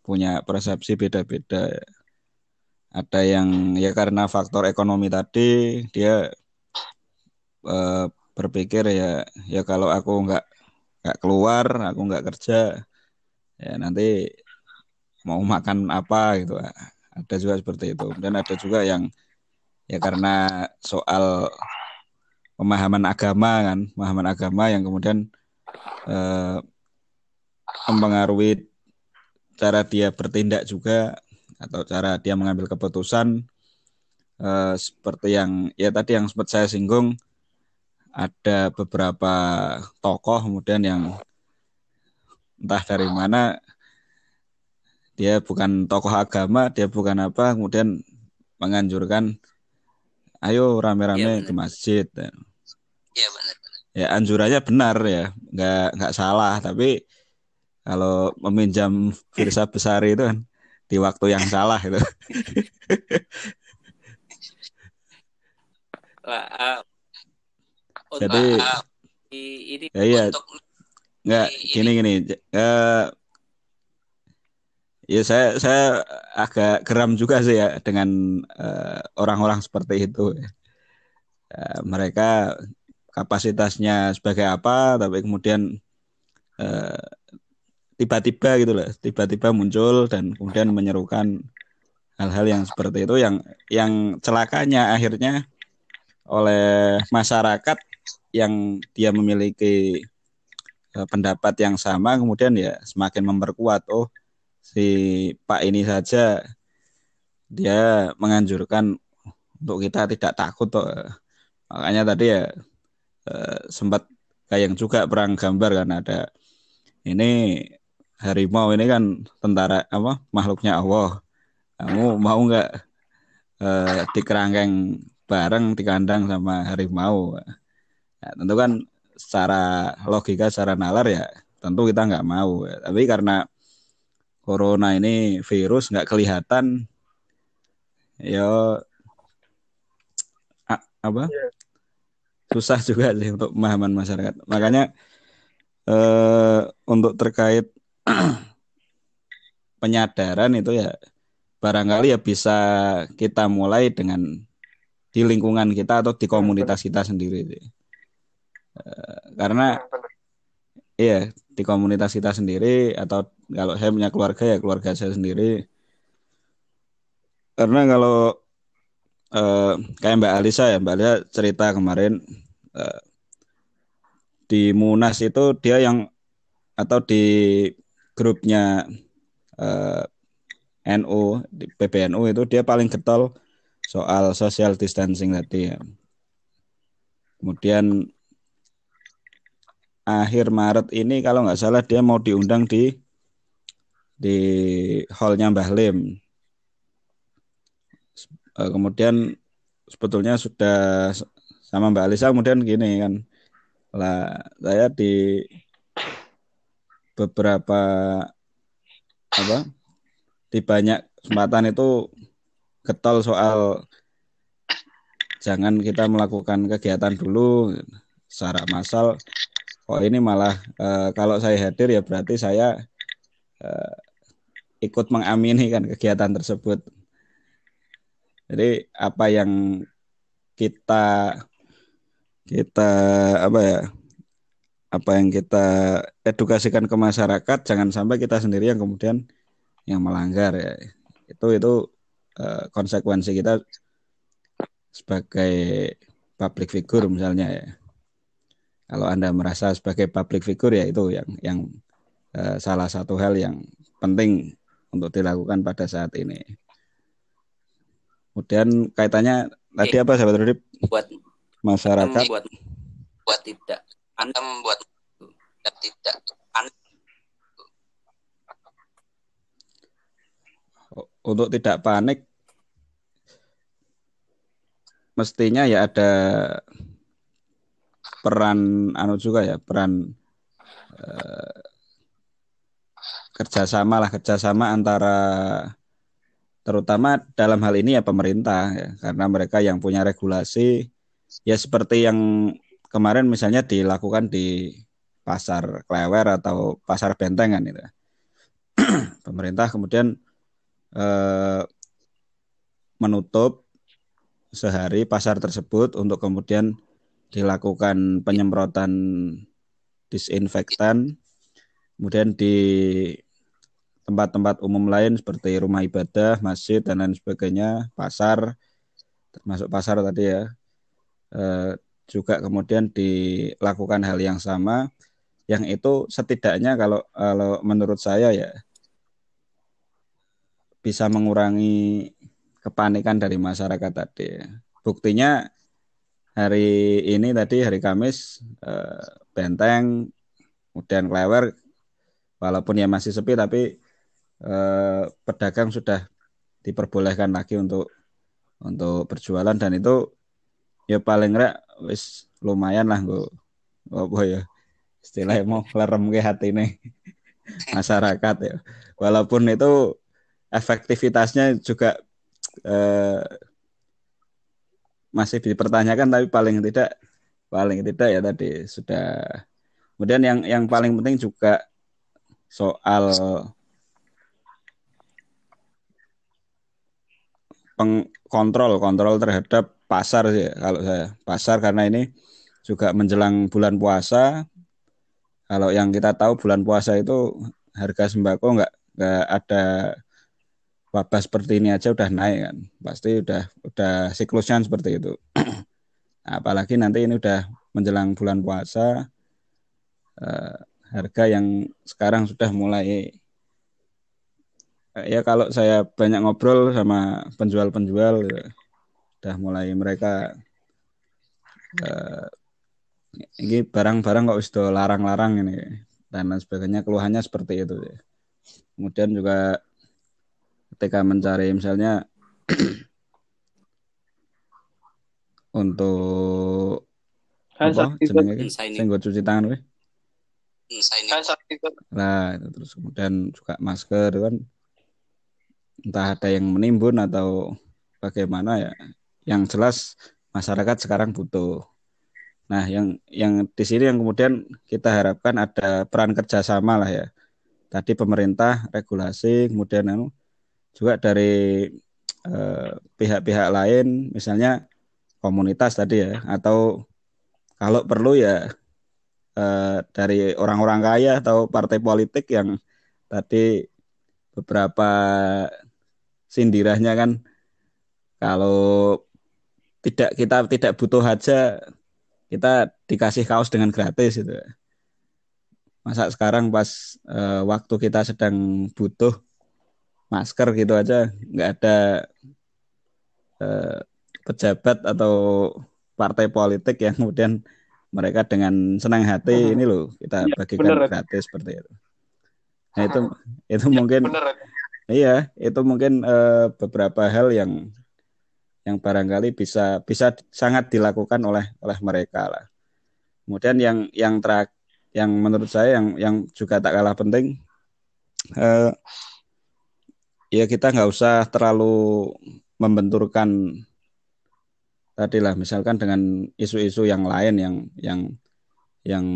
punya persepsi beda-beda. Ada yang ya karena faktor ekonomi tadi dia eh, berpikir ya ya kalau aku nggak nggak keluar, aku nggak kerja, ya nanti mau makan apa gitu. Ada juga seperti itu. Dan ada juga yang ya karena soal pemahaman agama kan, pemahaman agama yang kemudian eh, mempengaruhi cara dia bertindak juga atau cara dia mengambil keputusan eh, seperti yang ya tadi yang sempat saya singgung ada beberapa tokoh kemudian yang entah dari mana dia bukan tokoh agama dia bukan apa kemudian menganjurkan ayo rame-rame Ya, ke masjid. Iya benar. ya anjurannya benar ya nggak nggak salah tapi kalau meminjam Firsa Besari itu kan di waktu yang <laughs> salah itu. <laughs> Ah, Jadi- ah, ini Ya, iya. nggak gini gini. Eh, ya saya saya agak geram juga sih ya dengan eh, orang-orang seperti itu. Eh, mereka kapasitasnya sebagai apa tapi kemudian eh, tiba-tiba gitu loh tiba-tiba muncul dan kemudian menyerukan hal-hal yang seperti itu yang yang celakanya akhirnya oleh masyarakat yang dia memiliki pendapat yang sama kemudian ya semakin memperkuat oh si Pak ini saja dia menganjurkan untuk kita tidak takut toh makanya tadi ya eh, sempat kayak juga perang gambar kan ada ini harimau ini kan tentara apa makhluknya Allah. Kamu mau nggak eh, dikerangkeng bareng di kandang sama harimau? Ya, tentu kan secara logika, secara nalar ya tentu kita nggak mau. Tapi karena corona ini virus nggak kelihatan, ya apa? Iya. Susah juga sih untuk pemahaman masyarakat. Makanya eh, untuk terkait <clears throat> penyadaran itu ya barangkali ya bisa kita mulai dengan di lingkungan kita atau di komunitas kita sendiri. Eh, karena. Iya, di komunitas kita sendiri atau kalau saya punya keluarga ya keluarga saya sendiri. Karena kalau eh, kayak Mbak Alisa ya, Mbak Alisa cerita kemarin eh, di Munas itu dia yang atau di grupnya eh, NU di PBNU itu dia paling getol soal social distancing tadi ya. Kemudian akhir Maret ini kalau nggak salah dia mau diundang di di hallnya Mbah Lim. Eh, Kemudian sebetulnya sudah sama Mbak Alisa kemudian gini kan lah saya di beberapa apa di banyak kesempatan itu getol soal jangan kita melakukan kegiatan dulu secara massal kok ini malah eh, kalau saya hadir ya berarti saya eh, ikut mengamini kan kegiatan tersebut. Jadi apa yang kita kita apa ya apa yang kita edukasikan ke masyarakat jangan sampai kita sendiri yang kemudian yang melanggar ya itu itu eh, konsekuensi kita sebagai public figure misalnya ya kalau anda merasa sebagai public figure ya itu yang yang eh, salah satu hal yang penting untuk dilakukan pada saat ini. Kemudian kaitannya tadi apa sahabat Rudip? buat Masyarakat buat buat tidak Anda membuat tidak Anda untuk tidak panik mestinya ya ada peran anu juga ya peran eh, kerjasama lah kerjasama antara terutama dalam hal ini ya pemerintah ya karena mereka yang punya regulasi ya seperti yang kemarin misalnya dilakukan di pasar Klewer atau pasar Bentengan itu. <clears throat> Pemerintah kemudian eh, menutup sehari pasar tersebut untuk kemudian dilakukan penyemprotan disinfektan. Kemudian di tempat-tempat umum lain seperti rumah ibadah, masjid dan lain sebagainya, pasar termasuk pasar tadi ya. Eh, juga kemudian dilakukan hal yang sama yang itu setidaknya kalau kalau menurut saya ya bisa mengurangi kepanikan dari masyarakat tadi. Buktinya hari ini tadi hari Kamis eh, Benteng kemudian Klewer walaupun ya masih sepi tapi eh, pedagang sudah diperbolehkan lagi untuk untuk berjualan. Dan itu ya paling enggak wis lumayan lah gue apa ya? Istilahnya mau lerem ke hati nih <laughs> masyarakat ya. Walaupun itu efektivitasnya juga eh, masih dipertanyakan tapi paling tidak paling tidak ya tadi sudah. Kemudian yang yang paling penting juga soal pengkontrol kontrol terhadap pasar sih kalau saya. Pasar karena ini juga menjelang bulan puasa. Kalau yang kita tahu bulan puasa itu harga sembako nggak nggak ada wabah seperti ini aja udah naik kan. Pasti udah udah siklusnya seperti itu. <clears throat> Apalagi nanti ini udah menjelang bulan puasa eh, harga yang sekarang sudah mulai ya kalau saya banyak ngobrol sama penjual-penjual udah mulai mereka uh, ini barang-barang kok sudah larang-larang ini dan lain sebagainya keluhannya seperti itu ya. kemudian juga ketika mencari misalnya <clears throat> untuk apa jenenge sing cuci tangan weh. Nah, itu terus kemudian juga masker kan entah ada yang menimbun atau bagaimana ya yang jelas masyarakat sekarang butuh. Nah, yang yang di sini yang kemudian kita harapkan ada peran kerjasama lah ya. Tadi pemerintah regulasi, kemudian anu, juga dari eh, pihak-pihak eh, lain, misalnya komunitas tadi ya, atau kalau perlu ya eh, dari orang-orang kaya atau partai politik yang tadi beberapa sindirahnya kan. Kalau tidak kita tidak butuh aja kita dikasih kaos dengan gratis itu masa sekarang pas uh, waktu kita sedang butuh masker gitu aja nggak ada uh, pejabat atau partai politik yang <laughs> kemudian mereka dengan senang hati hmm. ini loh kita ya, bagikan bener, gratis seperti itu. Nah itu itu ya, mungkin bener. Iya itu mungkin uh, beberapa hal yang yang barangkali bisa bisa sangat dilakukan oleh oleh mereka lah. Kemudian yang yang terak yang menurut saya yang yang juga tak kalah penting eh, ya kita nggak usah terlalu membenturkan tadi lah misalkan dengan isu-isu yang lain yang yang yang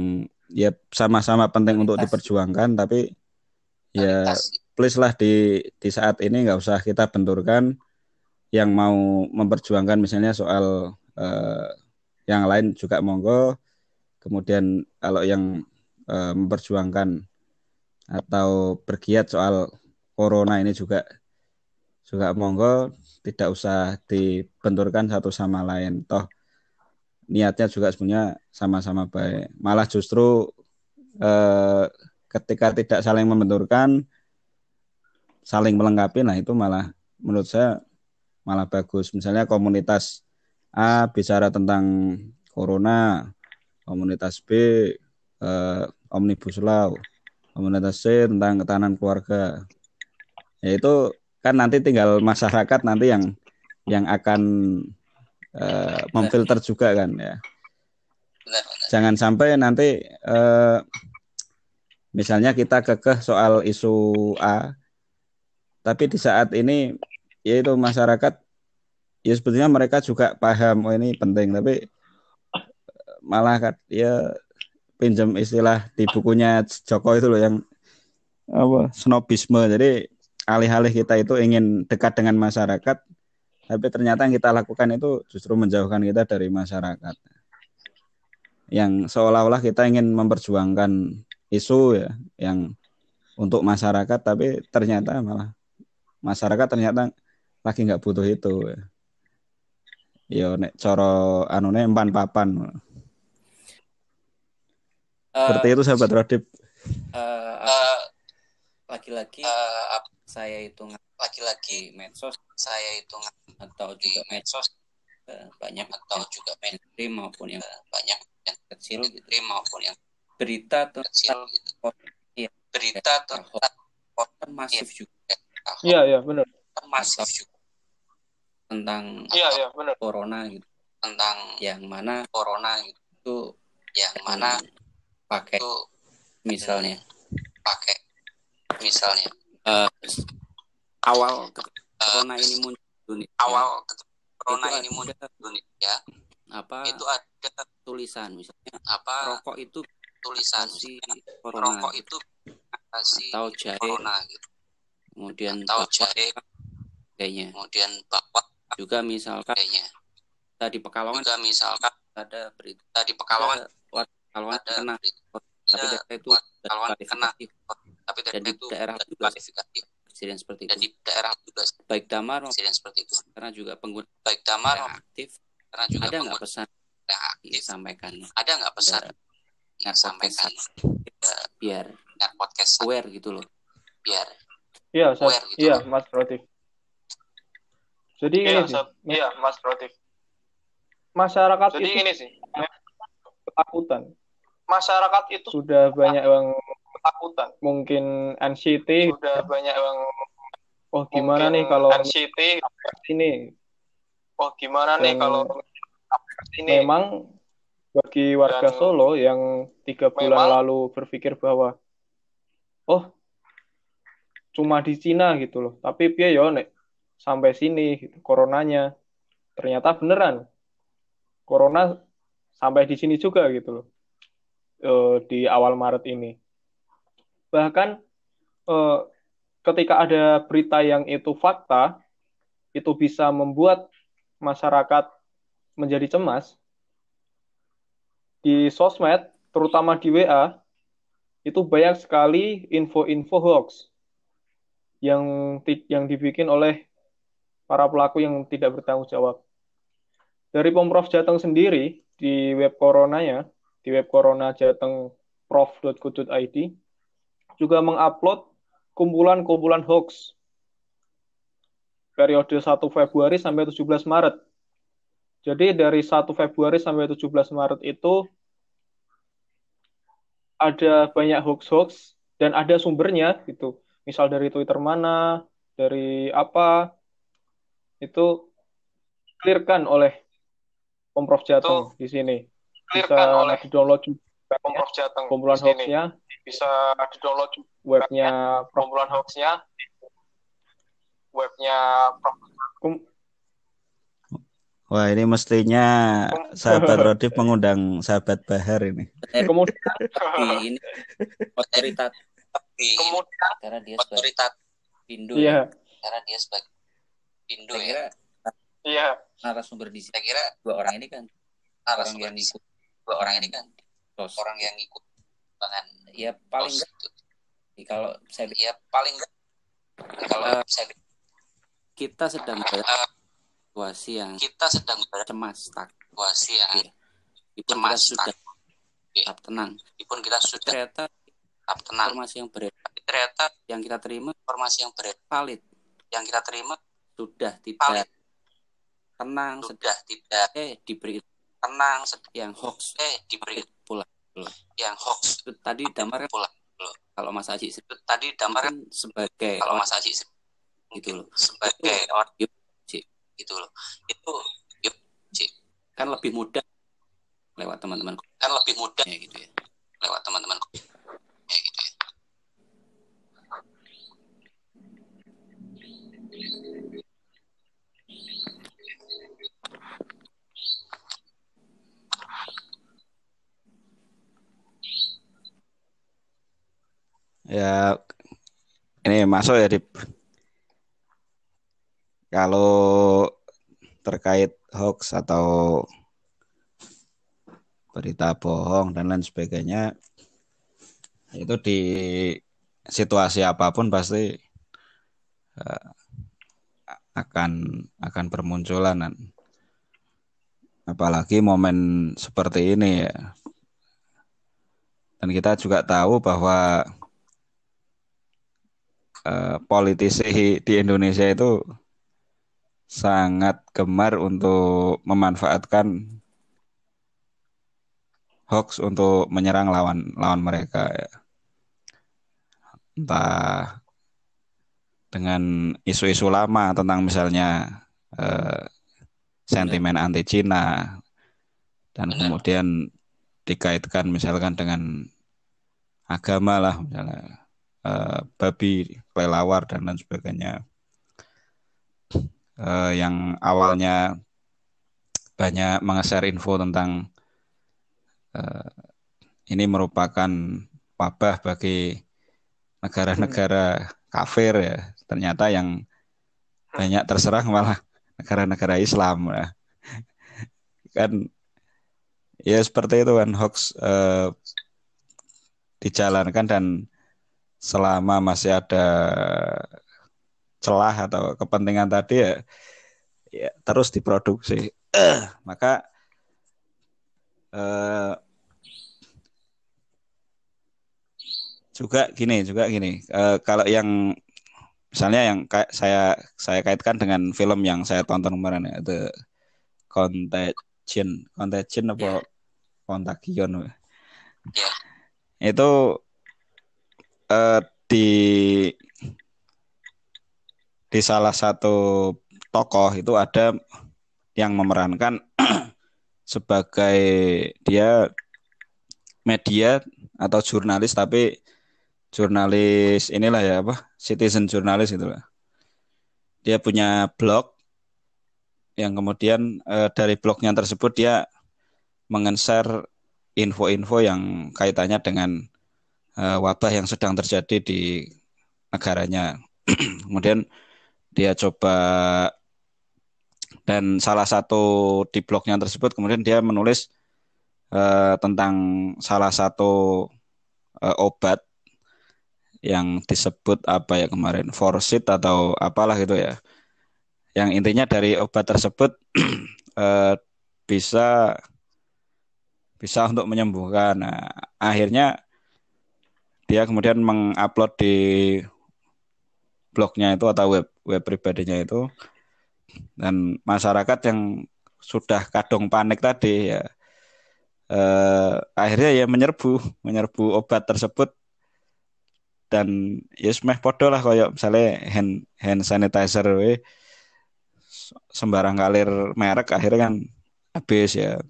ya sama-sama penting untuk diperjuangkan tapi ya please lah di di saat ini nggak usah kita benturkan yang mau memperjuangkan misalnya soal uh, yang lain juga monggo. Kemudian kalau yang uh, memperjuangkan atau bergiat soal corona ini juga juga monggo tidak usah dibenturkan satu sama lain. Toh niatnya juga sebenarnya sama-sama baik. Malah justru eh, ketika tidak saling membenturkan, saling melengkapi, nah itu malah menurut saya malah bagus. Misalnya komunitas A bicara tentang corona, komunitas B eh, omnibus law, komunitas C tentang ketahanan keluarga. Ya itu kan nanti tinggal masyarakat nanti yang yang akan eh, memfilter juga kan ya. Jangan sampai nanti eh, misalnya kita kekeh soal isu A, tapi di saat ini yaitu masyarakat ya sebetulnya mereka juga paham oh ini penting. Tapi malah kan ya pinjam istilah di bukunya Joko itu loh yang apa snobisme. Jadi alih-alih kita itu ingin dekat dengan masyarakat tapi ternyata yang kita lakukan itu justru menjauhkan kita dari masyarakat. Yang seolah-olah kita ingin memperjuangkan isu ya yang untuk masyarakat tapi ternyata malah masyarakat ternyata lagi nggak butuh itu ya. Yo nek coro anune empan papan. Uh, Seperti itu sahabat Rodip. Uh, uh, laki-laki uh, saya itu laki-laki medsos saya itu atau juga medsos banyak atau juga mainstream maupun yang banyak yang kecil gitu maupun yang berita kecil gitu. ya, berita tentang masif juga iya iya benar. masif tentang iya iya benar. corona gitu. Tentang yang mana corona gitu itu yang mana pakai itu misalnya. Pakai misalnya uh, awal corona ini muncul awal corona ini muncul ya. apa itu ada tulisan misalnya apa rokok itu tulisan si corona rokok itu atau jahe. corona gitu kemudian atau jahe kayaknya. kemudian bapak juga misalkan kayaknya. tadi Pekalongan juga misalkan ada berita tadi Pekalongan. Pekalongan kena. tapi data itu Pekalongan kena. tapi data itu daerah juga presiden seperti itu. di daerah juga baik damar presiden seperti itu. Karena juga pengguna baik damar aktif karena juga ada nggak pesan yang aktif? disampaikan? Ada nggak pesan yang sampaikan biar biar podcast aware gitu loh. Biar iya aware gitu iya loh. mas Rotif. Jadi iya, ini sih iya mas Rotif. Masyarakat jadi itu ini sih ketakutan. Masyarakat itu sudah banyak yang ketakutan. mungkin NCT sudah banyak yang oh gimana nih kalau NCT ini? Oh gimana nih kalau ini? memang bagi warga dan Solo yang tiga bulan memang, lalu berpikir bahwa oh cuma di Cina gitu loh. Tapi dia yo nek sampai sini gitu, coronanya. Ternyata beneran. Corona sampai di sini juga gitu loh e, di awal Maret ini. Bahkan e, ketika ada berita yang itu fakta itu bisa membuat masyarakat menjadi cemas. Di sosmed, terutama di WA, itu banyak sekali info-info hoax yang yang dibikin oleh para pelaku yang tidak bertanggung jawab. Dari Pemprov Jateng sendiri di web coronanya, di web corona jateng prof.go.id juga mengupload kumpulan-kumpulan hoax periode 1 Februari sampai 17 Maret jadi dari 1 Februari sampai 17 Maret itu ada banyak hoax-hoax dan ada sumbernya gitu. Misal dari Twitter mana, dari apa itu clearkan oleh Pemprov Jateng di sini. Bisa oleh di-download Pemprov Jateng kumpulan hoaxnya. Bisa di-download webnya kumpulan hoaxnya. Webnya Wah ini mestinya sahabat <laughs> Rodif mengundang sahabat Bahar ini. Kemudian ini otoritas kemudian karena dia sebagai Indo iya. karena dia sebagai Indo ya. Iya. Narasumber di sini. Saya kira dua orang ini kan orang yang ikut dua orang ini kan Tos. orang yang ikut bahkan ya paling enggak kalau saya ya paling enggak kalau uh, saya kita sedang uh, situasi yang kita sedang cemas tak situasi yang ya. cemas sudah tetap tenang meskipun kita sudah ternyata tenang. Informasi yang beredar ternyata yang kita terima informasi yang beredar valid. Yang kita terima sudah tidak valid. tenang sudah tidak eh diberi tenang yang hoax. eh diberi pula. yang hoax. Tadi damar pula. Kalau Mas Aji tadi damar kan? sebagai kalau Mas Aji itu loh. sebagai orang gitu loh. Itu yuk cik. Kan lebih mudah lewat teman-teman. Kan lebih mudah ya gitu ya. lewat teman-teman ya. Ya, ini masuk ya, Dip. Kalau terkait hoax atau berita bohong dan lain sebagainya, itu di situasi apa pun pasti uh, akan akan bermunculan apalagi momen seperti ini ya dan kita juga tahu bahwa uh, politisi di Indonesia itu sangat gemar untuk memanfaatkan hoax untuk menyerang lawan lawan mereka ya. Entah dengan isu-isu lama tentang misalnya eh, sentimen anti Cina dan kemudian dikaitkan misalkan dengan agama lah misalnya eh, babi kelelawar dan lain sebagainya. Uh, yang awalnya banyak mengeser info tentang uh, ini merupakan wabah bagi negara-negara kafir ya ternyata yang banyak terserang malah negara-negara Islam ya. kan ya seperti itu kan hoax uh, dijalankan dan selama masih ada celah atau kepentingan tadi ya, ya terus diproduksi. <clears throat> Maka uh, juga gini, juga gini. Uh, kalau yang misalnya yang kayak saya saya kaitkan dengan film yang saya tonton kemarin ya, The Contagion, Contagion apa yeah. Contagion. Yeah. Itu uh, di di salah satu tokoh itu ada yang memerankan <clears throat> sebagai dia media atau jurnalis tapi jurnalis inilah ya apa citizen jurnalis itulah dia punya blog yang kemudian e, dari blognya tersebut dia mengenser info-info yang kaitannya dengan e, wabah yang sedang terjadi di negaranya. <clears throat> Kemudian dia coba dan salah satu di blognya tersebut kemudian dia menulis uh, tentang salah satu uh, obat yang disebut apa ya kemarin forsit atau apalah gitu ya. Yang intinya dari obat tersebut uh, <clears throat> bisa bisa untuk menyembuhkan. Nah, akhirnya dia kemudian mengupload di blognya itu atau web web pribadinya itu. Dan masyarakat yang sudah kadung panik tadi ya eh, akhirnya ya menyerbu menyerbu obat tersebut dan ya semeh podo lah kayak misalnya hand hand sanitizer we sembarang kalir merek akhirnya kan habis ya.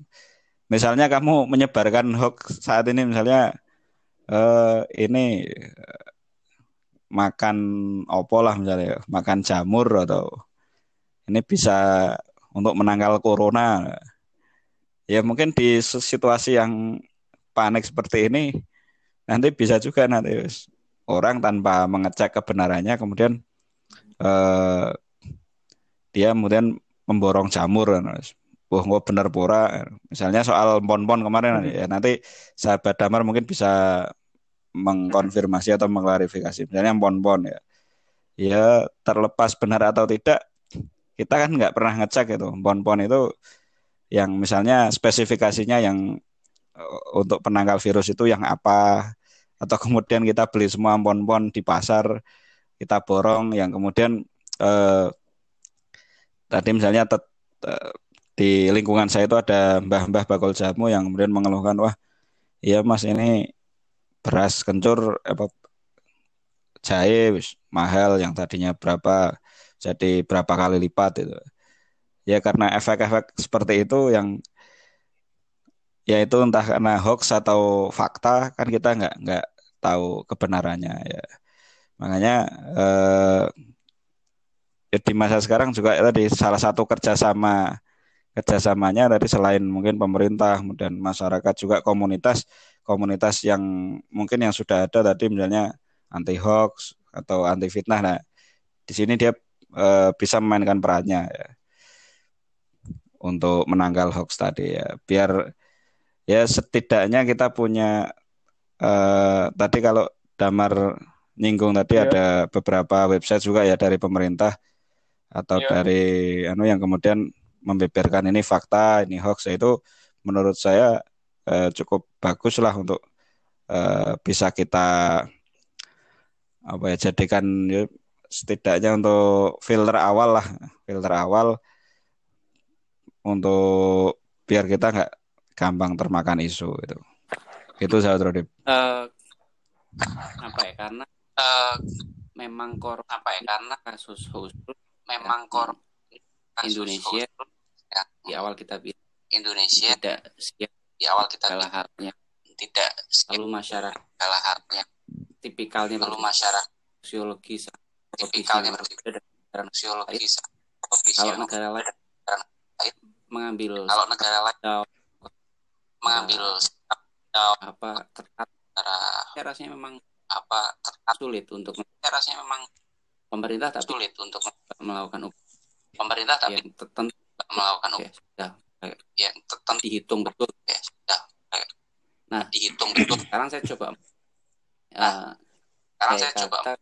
Misalnya kamu menyebarkan hoax saat ini misalnya eh, ini makan opo lah misalnya makan jamur atau ini bisa untuk menangkal corona. Ya mungkin di situasi yang panik seperti ini nanti bisa juga nanti orang tanpa mengecek kebenarannya kemudian eh, dia kemudian memborong jamur wah nggak benar pura misalnya soal pon-pon kemarin hmm. ya nanti sahabat damar mungkin bisa mengkonfirmasi atau mengklarifikasi. Misalnya pon-pon ya. Ya terlepas benar atau tidak, kita kan nggak pernah ngecek itu. Pon-pon itu yang misalnya spesifikasinya yang uh, untuk penangkal virus itu yang apa atau kemudian kita beli semua pon-pon di pasar kita borong yang kemudian eh, tadi misalnya tet, eh, di lingkungan saya itu ada mbah-mbah bakul jamu yang kemudian mengeluhkan wah iya mas ini beras kencur apa jahe mahal yang tadinya berapa jadi berapa kali lipat itu ya karena efek-efek seperti itu yang ya itu entah karena hoax atau fakta kan kita nggak nggak tahu kebenarannya ya makanya eh, ya di masa sekarang juga tadi salah satu kerjasama kerjasamanya tadi selain mungkin pemerintah dan masyarakat juga komunitas komunitas yang mungkin yang sudah ada tadi misalnya anti hoax atau anti fitnah. Nah, di sini dia uh, bisa memainkan perannya ya untuk menangkal hoax tadi ya. Biar ya setidaknya kita punya uh, tadi kalau Damar nyinggung tadi yeah. ada beberapa website juga ya dari pemerintah atau yeah. dari anu yang kemudian membeberkan ini fakta, ini hoax itu menurut saya uh, cukup bagus lah untuk uh, bisa kita apa ya jadikan ya, setidaknya untuk filter awal lah filter awal untuk biar kita nggak gampang termakan isu itu itu saya Rodip. Uh, apa ya karena uh, memang kor apa ya karena kasus khusus memang kor Indonesia ya. di awal kita bilang Indonesia tidak siap di awal kita kalah halnya. tidak lalu masyarakat kalah halnya. tipikalnya lalu masyarakat sosiologis tipikalnya berbeda dengan sosiologis kalau negara lain mengambil kalau negara lain mengambil apa ketat saya rasanya memang apa sulit untuk saya rasanya memang pemerintah tapi sulit untuk melakukan pemerintah tapi yang tertentu melakukan ya, sudah yang tertentu dihitung betul. ya sudah nah dihitung betul. sekarang saya coba nah, uh, sekarang saya coba uh,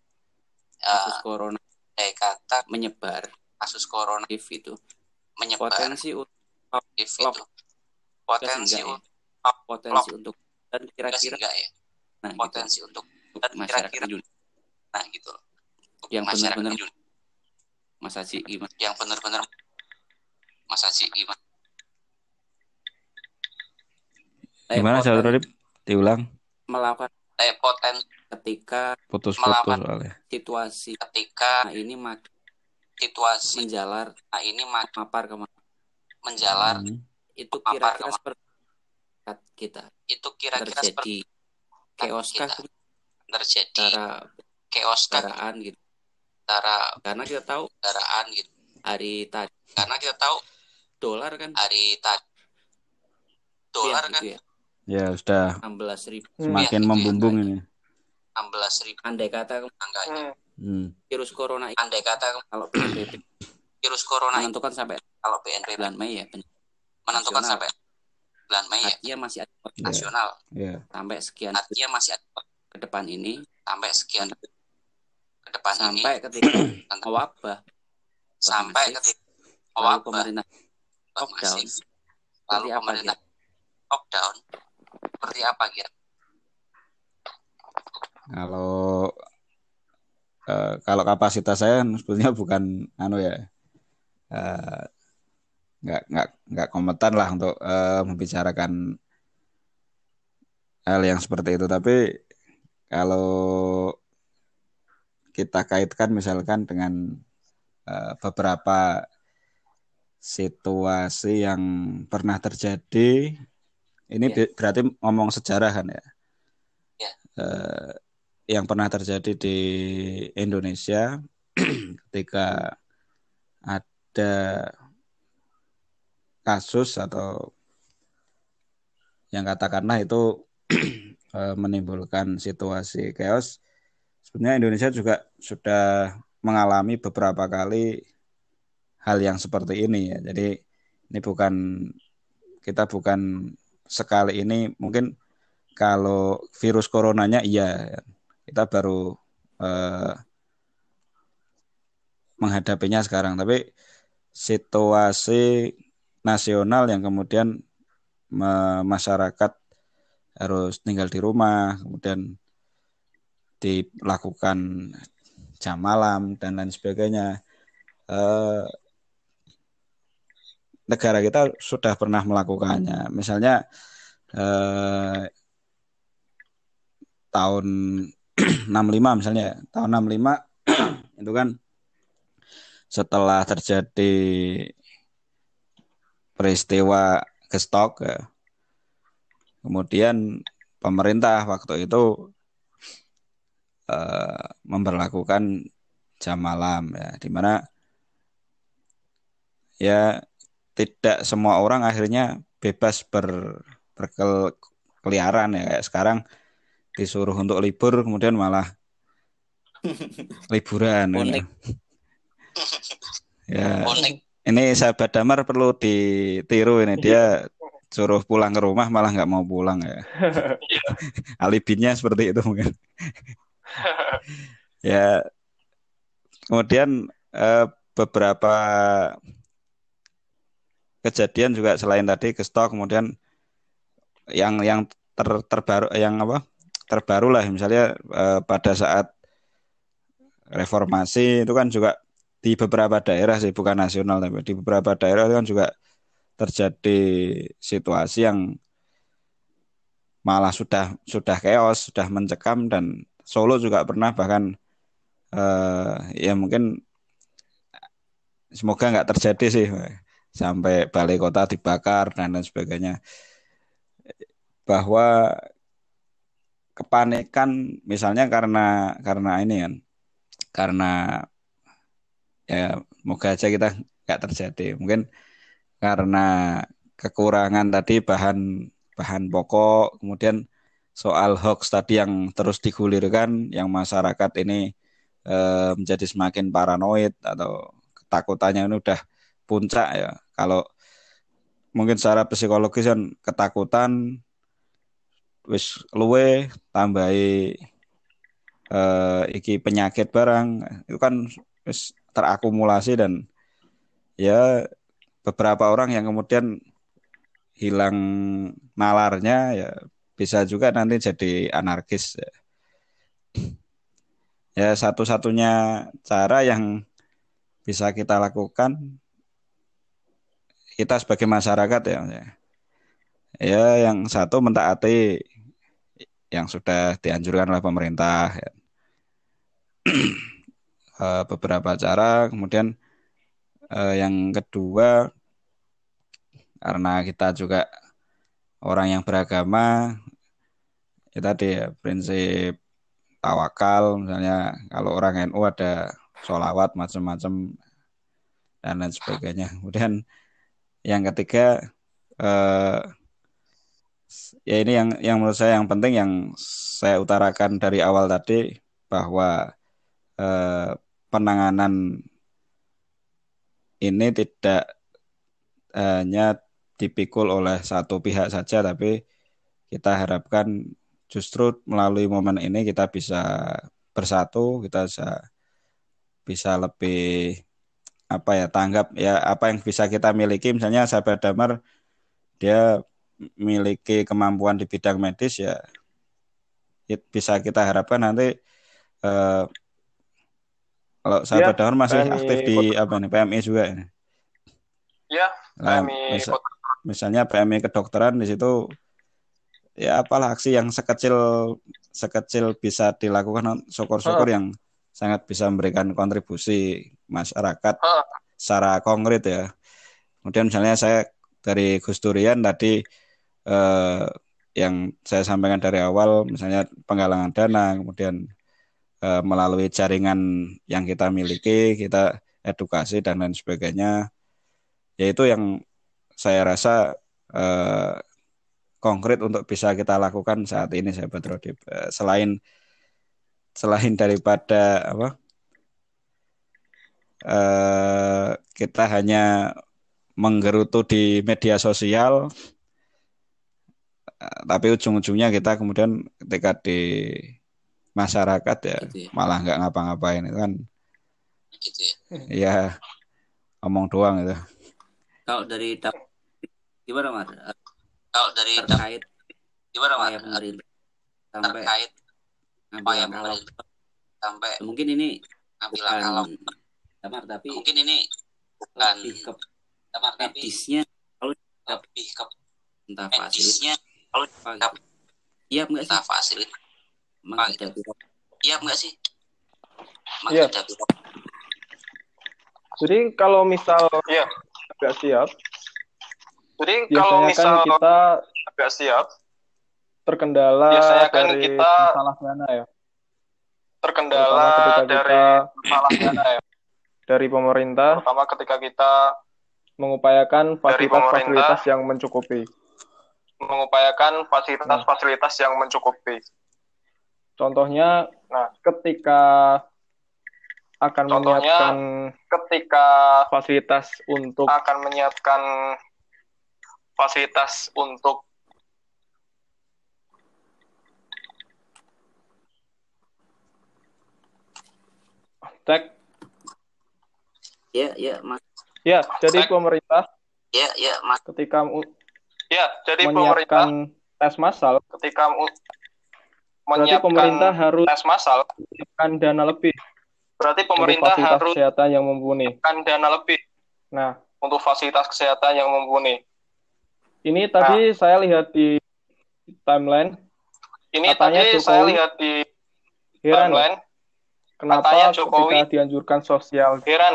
kasus corona eh kata menyebar kasus corona itu menyebar potensi untuk potensi untuk potensi untuk dan kira-kira ya. Nah gitu. potensi gitu. untuk dan masyarakat kira nah gitu loh. Yang benar-benar Mas Haji gimana? Yang benar-benar Mas Haji gimana? Gimana saudara diulang. Melakukan eh, poten ketika putus-putus situasi ketika nah, ini mak situasi menjalar nah ini mak mapar ke mana menjalar hmm. itu kira-kira seperti kita. Itu kira-kira terjadi chaos kah terjadi chaos kendaraan gitu. Cara karena kita tahu kendaraan gitu. hari tadi. Karena kita tahu dolar kan? hari tadi. Dolar kan? gitu ya. ya sudah. 16 ribu. Semakin ya, membumbung ini. 16 ribu andai kata angkanya. Hmm. virus corona andai kata kalau PNBP virus corona menentukan sampai kalau PNBP bulan Mei ya menentukan sampai bulan Mei ya. Artinya masih ada yeah. nasional. Yeah. Sampai sekian. Artinya masih ada ke depan ini. Sampai sekian ke depan sampai ini. Sampai ketika <clears throat> wabah. Sampai ketika wabah. pemerintah lockdown. Lalu apa pemerintah lockdown. Seperti apa kira? Kalau uh, kalau kapasitas saya sebetulnya bukan anu ya uh, nggak nggak nggak kompeten lah untuk uh, membicarakan hal yang seperti itu tapi kalau kita kaitkan misalkan dengan uh, beberapa situasi yang pernah terjadi ini ya. berarti ngomong sejarah kan ya, ya. Uh, yang pernah terjadi di Indonesia <clears throat> ketika ada kasus atau yang katakanlah itu <clears throat> eh, menimbulkan situasi chaos sebenarnya Indonesia juga sudah mengalami beberapa kali hal yang seperti ini ya. Jadi ini bukan kita bukan sekali ini mungkin kalau virus coronanya iya. Kita baru eh, menghadapinya sekarang. Tapi situasi nasional yang kemudian masyarakat harus tinggal di rumah, kemudian dilakukan jam malam dan lain sebagainya. Eh, negara kita sudah pernah melakukannya. Misalnya eh, tahun 65 misalnya, tahun 65 <clears throat> itu kan setelah terjadi peristiwa gestok ya. kemudian pemerintah waktu itu uh, memperlakukan jam malam ya di mana ya tidak semua orang akhirnya bebas ber berkeliaran ya kayak sekarang disuruh untuk libur kemudian malah <laughs> liburan. ya. Ya, ini sahabat Damar perlu ditiru ini dia suruh pulang ke rumah malah nggak mau pulang ya. <laughs> Alibinya seperti itu mungkin. <laughs> ya, kemudian eh, beberapa kejadian juga selain tadi ke stok kemudian yang yang ter, terbaru yang apa terbaru lah misalnya eh, pada saat reformasi itu kan juga di beberapa daerah sih bukan nasional tapi di beberapa daerah itu kan juga terjadi situasi yang malah sudah sudah chaos sudah mencekam dan Solo juga pernah bahkan eh, ya mungkin semoga nggak terjadi sih sampai balai kota dibakar dan lain sebagainya. Bahwa kepanikan misalnya karena karena ini kan karena ya moga aja kita nggak terjadi. Mungkin karena kekurangan tadi bahan bahan pokok kemudian soal hoax tadi yang terus digulirkan yang masyarakat ini eh, menjadi semakin paranoid atau ketakutannya ini udah puncak ya. Kalau mungkin secara psikologis kan ketakutan wis luwe tambahi eh, iki penyakit barang itu kan wis terakumulasi dan ya beberapa orang yang kemudian hilang nalarnya ya bisa juga nanti jadi anarkis ya, ya satu-satunya cara yang bisa kita lakukan kita sebagai masyarakat ya ya, ya yang satu mentaati yang sudah dianjurkan oleh pemerintah ya. <clears throat> Eh, beberapa cara. Kemudian eh, yang kedua karena kita juga orang yang beragama ya tadi ya prinsip tawakal. Misalnya kalau orang NU ada sholawat macam-macam dan lain sebagainya. Kemudian yang ketiga eh, ya ini yang yang menurut saya yang penting yang saya utarakan dari awal tadi bahwa eh, penanganan ini tidak hanya dipikul oleh satu pihak saja, tapi kita harapkan justru melalui momen ini kita bisa bersatu, kita bisa bisa lebih apa ya tanggap ya apa yang bisa kita miliki. Misalnya sahabat Damar dia memiliki kemampuan di bidang medis ya bisa kita harapkan nanti eh, kalau sahabat ya, Damar masih PMI aktif di apa nih PMI juga ini. Ya, nah, mis misalnya PMI kedokteran di situ ya apalah aksi yang sekecil sekecil bisa dilakukan syukur-syukur yang sangat bisa memberikan kontribusi masyarakat secara konkret ya. Kemudian misalnya saya dari Gus Durian tadi eh, yang saya sampaikan dari awal misalnya penggalangan dana, kemudian Eh, melalui jaringan yang kita miliki, kita edukasi dan lain sebagainya. Yaitu yang saya rasa eh, konkret untuk bisa kita lakukan saat ini saya Rodip. Eh, selain selain daripada apa? Eh, kita hanya menggerutu di media sosial, eh, tapi ujung-ujungnya kita kemudian ketika di masyarakat ya, gitu ya. malah nggak ngapa-ngapain itu kan. Gitu ya. ya omong doang itu. Kalau dari gimana mas? Kalau dari terkait gimana mas? pemerintah sampai terkait upaya pemerintah sampai mungkin ini ambil kalau tapi mungkin ini bukan lebih ke tamar, tapi medisnya kalau lebih ke entah medisnya kalau iya enggak sih. Fasilitas Iya enggak sih? Iya. Jadi kalau misal ya agak siap, jadi kalau misal kan kita agak siap, terkendala biasanya kan dari kita masalah dana ya. Terkendala ketika dari masalah dana ya. Dari pemerintah, pertama ketika kita mengupayakan fasilitas-fasilitas yang mencukupi. Mengupayakan fasilitas-fasilitas yang mencukupi. Contohnya, nah, ketika akan Contohnya, menyiapkan ketika fasilitas untuk akan menyiapkan fasilitas untuk cek Ya, ya, Mas. ya jadi Cek. pemerintah Ya, ya, Mas. ketika ya jadi pemerintah menyiapkan tes massal ketika mu- berarti menyiapkan pemerintah harus tes massal. menyiapkan dana lebih. Berarti pemerintah fasilitas harus kesehatan yang mumpuni. menyiapkan dana lebih. Nah. Untuk fasilitas kesehatan yang mumpuni. ini tadi Nah. saya lihat di timeline. Ini Katanya tadi Jokowi saya lihat di heran. timeline, kenapa katanya Jokowi- ketika dianjurkan sosial? heran.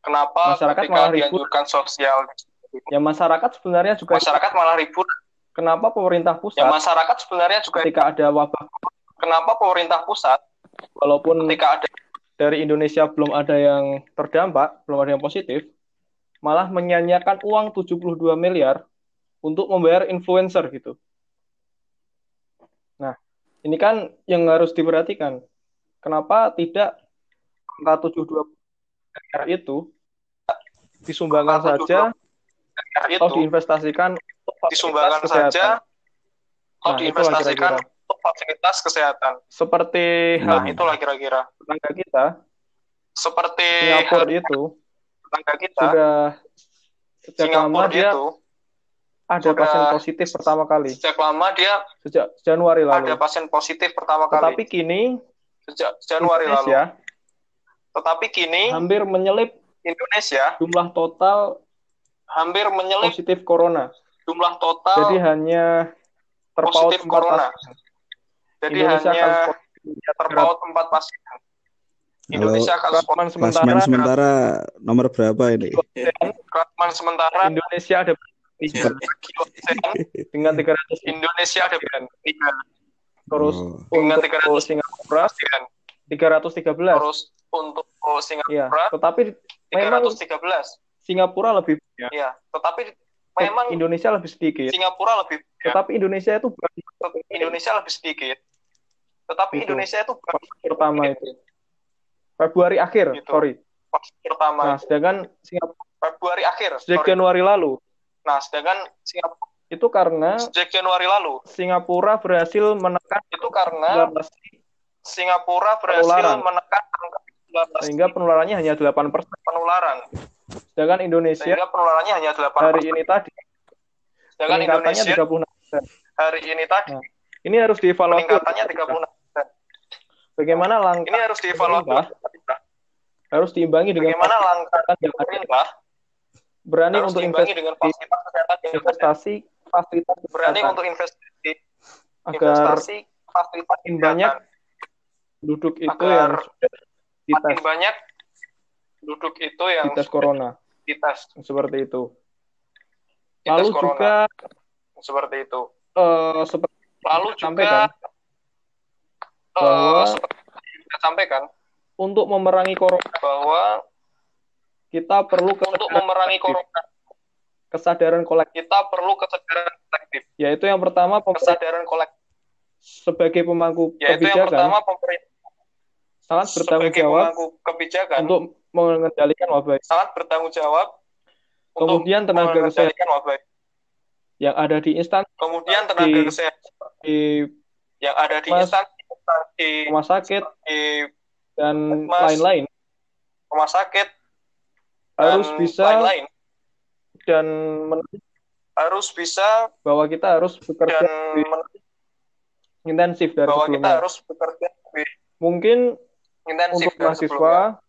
Kenapa Masyarakat ketika malah ribut. dianjurkan sosial? Ya masyarakat sebenarnya juga masyarakat malah ribut. Kenapa pemerintah Ya pusat masyarakat sebenarnya juga ketika ada wabah kenapa pemerintah pusat walaupun ketika ada dari Indonesia belum ada yang terdampak, belum ada yang positif, malah menyanyiakan uang 72 miliar untuk membayar influencer gitu. Nah, ini kan yang harus diperhatikan. Kenapa tidak angka 72 miliar itu disumbangkan Angka saja itu atau diinvestasikan disumbangkan saja atau Nah, diinvestasikan untuk fasilitas kesehatan. Seperti Nah, hal itulah kira-kira. tetangga kita, Seperti Singapura itu tetangga kita, sudah sejak lama Singapura dia itu ada pasien positif pertama kali sejak lama dia sejak Januari lalu. ada pasien positif pertama Tetapi kali kini sejak Januari lalu. Indonesia Tetapi kini hampir menyelip Indonesia jumlah total hampir menyelip positif corona. Jumlah total Jadi hanya terpaut positif empat corona. pasien. Jadi Indonesia hanya terpaut empat pasien. Indonesia kasus Klasman sementara Klasmen sementara nomor berapa ini? Klasman sementara Indonesia ada dengan 300 Indonesia ada tiga terus Oh. dengan untuk 300 Singapura pasien. 313. Terus untuk Iya, Singapura tetapi memang 313. Singapura lebih banyak. Iya, tetapi memang Indonesia lebih sedikit. Singapura lebih ya, Tetapi Indonesia itu Indonesia lebih sedikit. Tetapi Gitu. Indonesia itu pertama itu. Februari akhir, Gitu. sorry. fase pertama. Nah, sedangkan Singapura Februari akhir. sejak sorry. Januari lalu Nah, sedangkan Singapura itu karena sejak Januari lalu Singapura berhasil menekan itu karena 19 Singapura berhasil Penularan. menekan angka 19 sehingga penularannya hanya 8%. penularan. Sedangkan Indonesia Sehingga penularannya hanya 8 hari ini tadi. Sedangkan Indonesia 36%. hari ini tadi. Nah, Ini harus dievaluasi. peningkatannya 36 Bagaimana langkah Ini harus dievaluasi. Harus diimbangi dengan Bagaimana langkah yang ada. berani harus untuk investasi, dengan fasilitas kesehatan yang investasi fasilitas Berani kesehatan. untuk investasi. Agar investasi fasilitas banyak penduduk itu Agar yang makin banyak duduk itu yang dites corona dites seperti itu. dites Lalu corona. juga seperti itu. eh, seperti Lalu sampaikan juga bahwa eh, seperti yang kita sampaikan untuk memerangi corona bahwa kita perlu untuk memerangi corona kesadaran kolektif kita perlu kesadaran kolektif. yaitu yang pertama Kesadaran kolektif sebagai pemangku yaitu yang kebijakan pertama pemerintah sangat bertanggung sebagai jawab kebijakan untuk mengendalikan wabah sangat bertanggung jawab Kemudian tenaga kesehatan wabah. yang ada di instansi Kemudian tenaga Di- kesehatan di yang ada di instansi di, rumah sakit di dan lain-lain rumah sakit harus dan bisa lain-lain dan men- harus bisa bahwa kita harus bekerja dan intensif dari bahwa kita sebelumnya. harus bekerja lebih Mungkin intensif untuk dari mahasiswa, sebelumnya.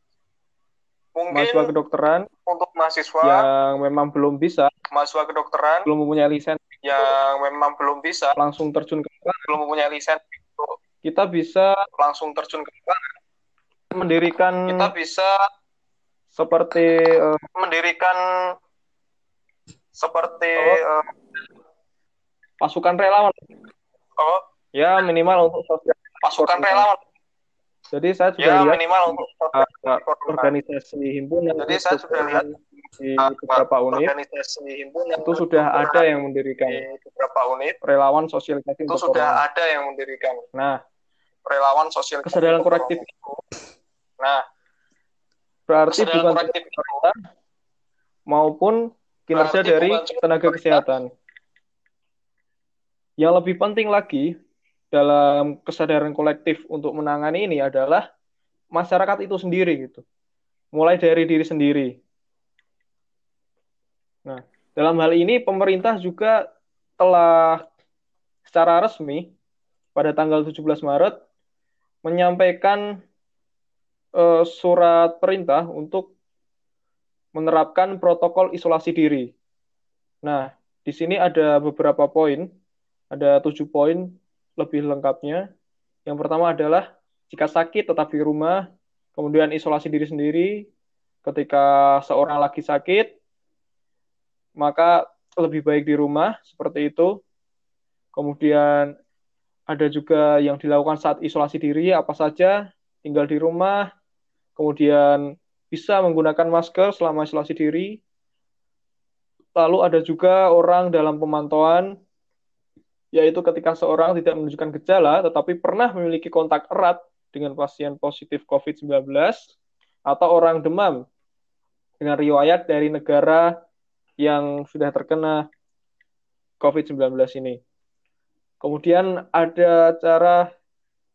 Mungkin mahasiswa kedokteran untuk mahasiswa, yang memang belum bisa, mahasiswa kedokteran belum mempunyai lisensi. yang memang belum bisa, langsung terjun ke lapangan, belum mempunyai lisensi kita bisa langsung terjun ke lapangan. mendirikan Kita bisa seperti eh, mendirikan seperti Oh. eh, pasukan relawan. Oh, ya minimal untuk sosial. pasukan relawan Jadi saya sudah ya lihat minimal untuk uh, organisasi himpunan Jadi saya sudah lihat di beberapa unit organisasi himpunan itu sudah ada yang mendirikan. di beberapa unit relawan sosialisasi itu sudah ada yang mendirikan. Nah, relawan sosial kesadaran kolektif. Itu Nah, berarti bukan kolektif. pemerintah maupun kinerja dari tenaga kesehatan. Yang lebih penting lagi dalam kesadaran kolektif untuk menangani ini adalah masyarakat itu sendiri gitu. Mulai dari diri sendiri. Nah, dalam hal ini pemerintah juga telah secara resmi pada tanggal 17 Maret menyampaikan eh, surat perintah untuk menerapkan protokol isolasi diri. Nah, di sini ada beberapa poin, ada tujuh poin lebih lengkapnya. Yang pertama adalah jika sakit tetap di rumah, kemudian isolasi diri sendiri. Ketika seorang lagi sakit, maka lebih baik di rumah, seperti itu. Kemudian ada juga yang dilakukan saat isolasi diri, apa saja, tinggal di rumah, kemudian bisa menggunakan masker selama isolasi diri. Lalu ada juga orang dalam pemantauan, yaitu ketika seorang tidak menunjukkan gejala, tetapi pernah memiliki kontak erat dengan pasien positif COVID-19, atau orang demam dengan riwayat dari negara yang sudah terkena COVID-19 ini. Kemudian ada cara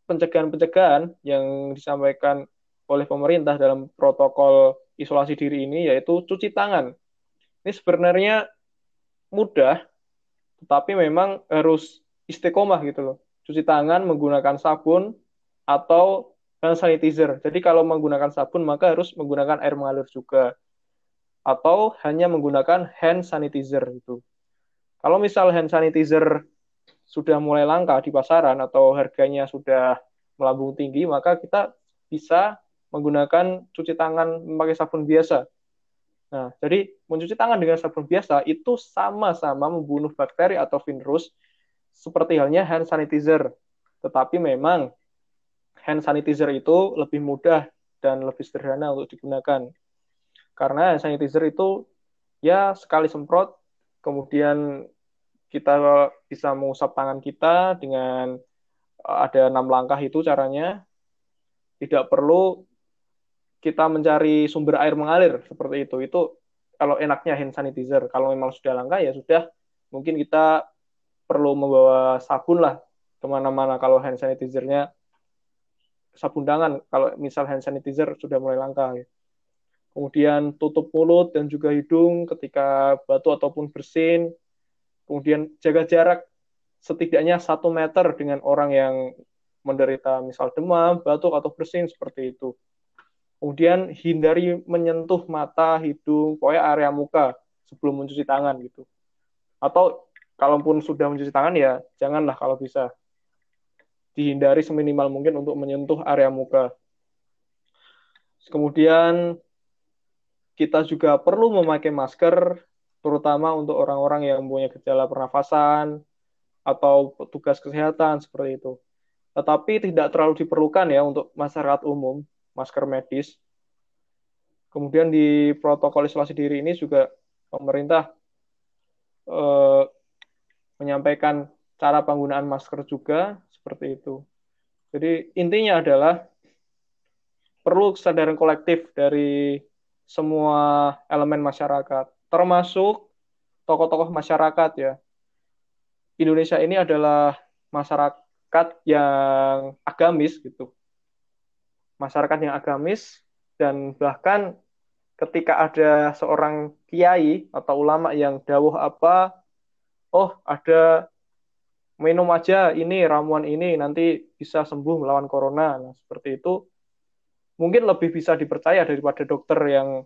pencegahan-pencegahan yang disampaikan oleh pemerintah dalam protokol isolasi diri ini yaitu cuci tangan. Ini sebenarnya mudah, tetapi memang harus istiqomah gitu loh. Cuci tangan menggunakan sabun atau hand sanitizer. Jadi kalau menggunakan sabun maka harus menggunakan air mengalir juga. Atau hanya menggunakan hand sanitizer itu. Kalau misal hand sanitizer sudah mulai langka di pasaran atau harganya sudah melambung tinggi, maka kita bisa menggunakan cuci tangan memakai sabun biasa. Nah, jadi mencuci tangan dengan sabun biasa itu sama-sama membunuh bakteri atau virus seperti halnya hand sanitizer. Tetapi memang hand sanitizer itu lebih mudah dan lebih sederhana untuk digunakan. Karena hand sanitizer itu ya sekali semprot, kemudian kita bisa mengusap tangan kita dengan uh, ada enam langkah itu caranya. Tidak perlu kita mencari sumber air mengalir seperti itu. Itu kalau enaknya hand sanitizer. Kalau memang sudah langka ya sudah mungkin kita perlu membawa sabun lah ke mana-mana kalau hand sanitizernya sabun tangan. Kalau misal hand sanitizer sudah mulai langka. Ya. Kemudian tutup mulut dan juga hidung ketika batu ataupun bersin. Kemudian jaga jarak setidaknya satu meter dengan orang yang menderita misal demam, batuk atau bersin seperti itu. Kemudian hindari menyentuh mata, hidung, pokoknya area muka sebelum mencuci tangan gitu. Atau kalaupun sudah mencuci tangan ya janganlah kalau bisa dihindari seminimal mungkin untuk menyentuh area muka. Kemudian kita juga perlu memakai masker terutama untuk orang-orang yang mempunyai gejala pernafasan atau petugas kesehatan seperti itu. Tetapi tidak terlalu diperlukan ya untuk masyarakat umum, masker medis. Kemudian di protokol isolasi diri ini juga pemerintah eh, menyampaikan cara penggunaan masker juga seperti itu. Jadi intinya adalah perlu kesadaran kolektif dari semua elemen masyarakat, termasuk tokoh-tokoh masyarakat ya. Indonesia ini adalah masyarakat yang agamis gitu. Masyarakat yang agamis dan bahkan ketika ada seorang kiai atau ulama yang dawuh apa, oh ada minum aja ini ramuan ini nanti bisa sembuh melawan corona. Nah, seperti itu mungkin lebih bisa dipercaya daripada dokter yang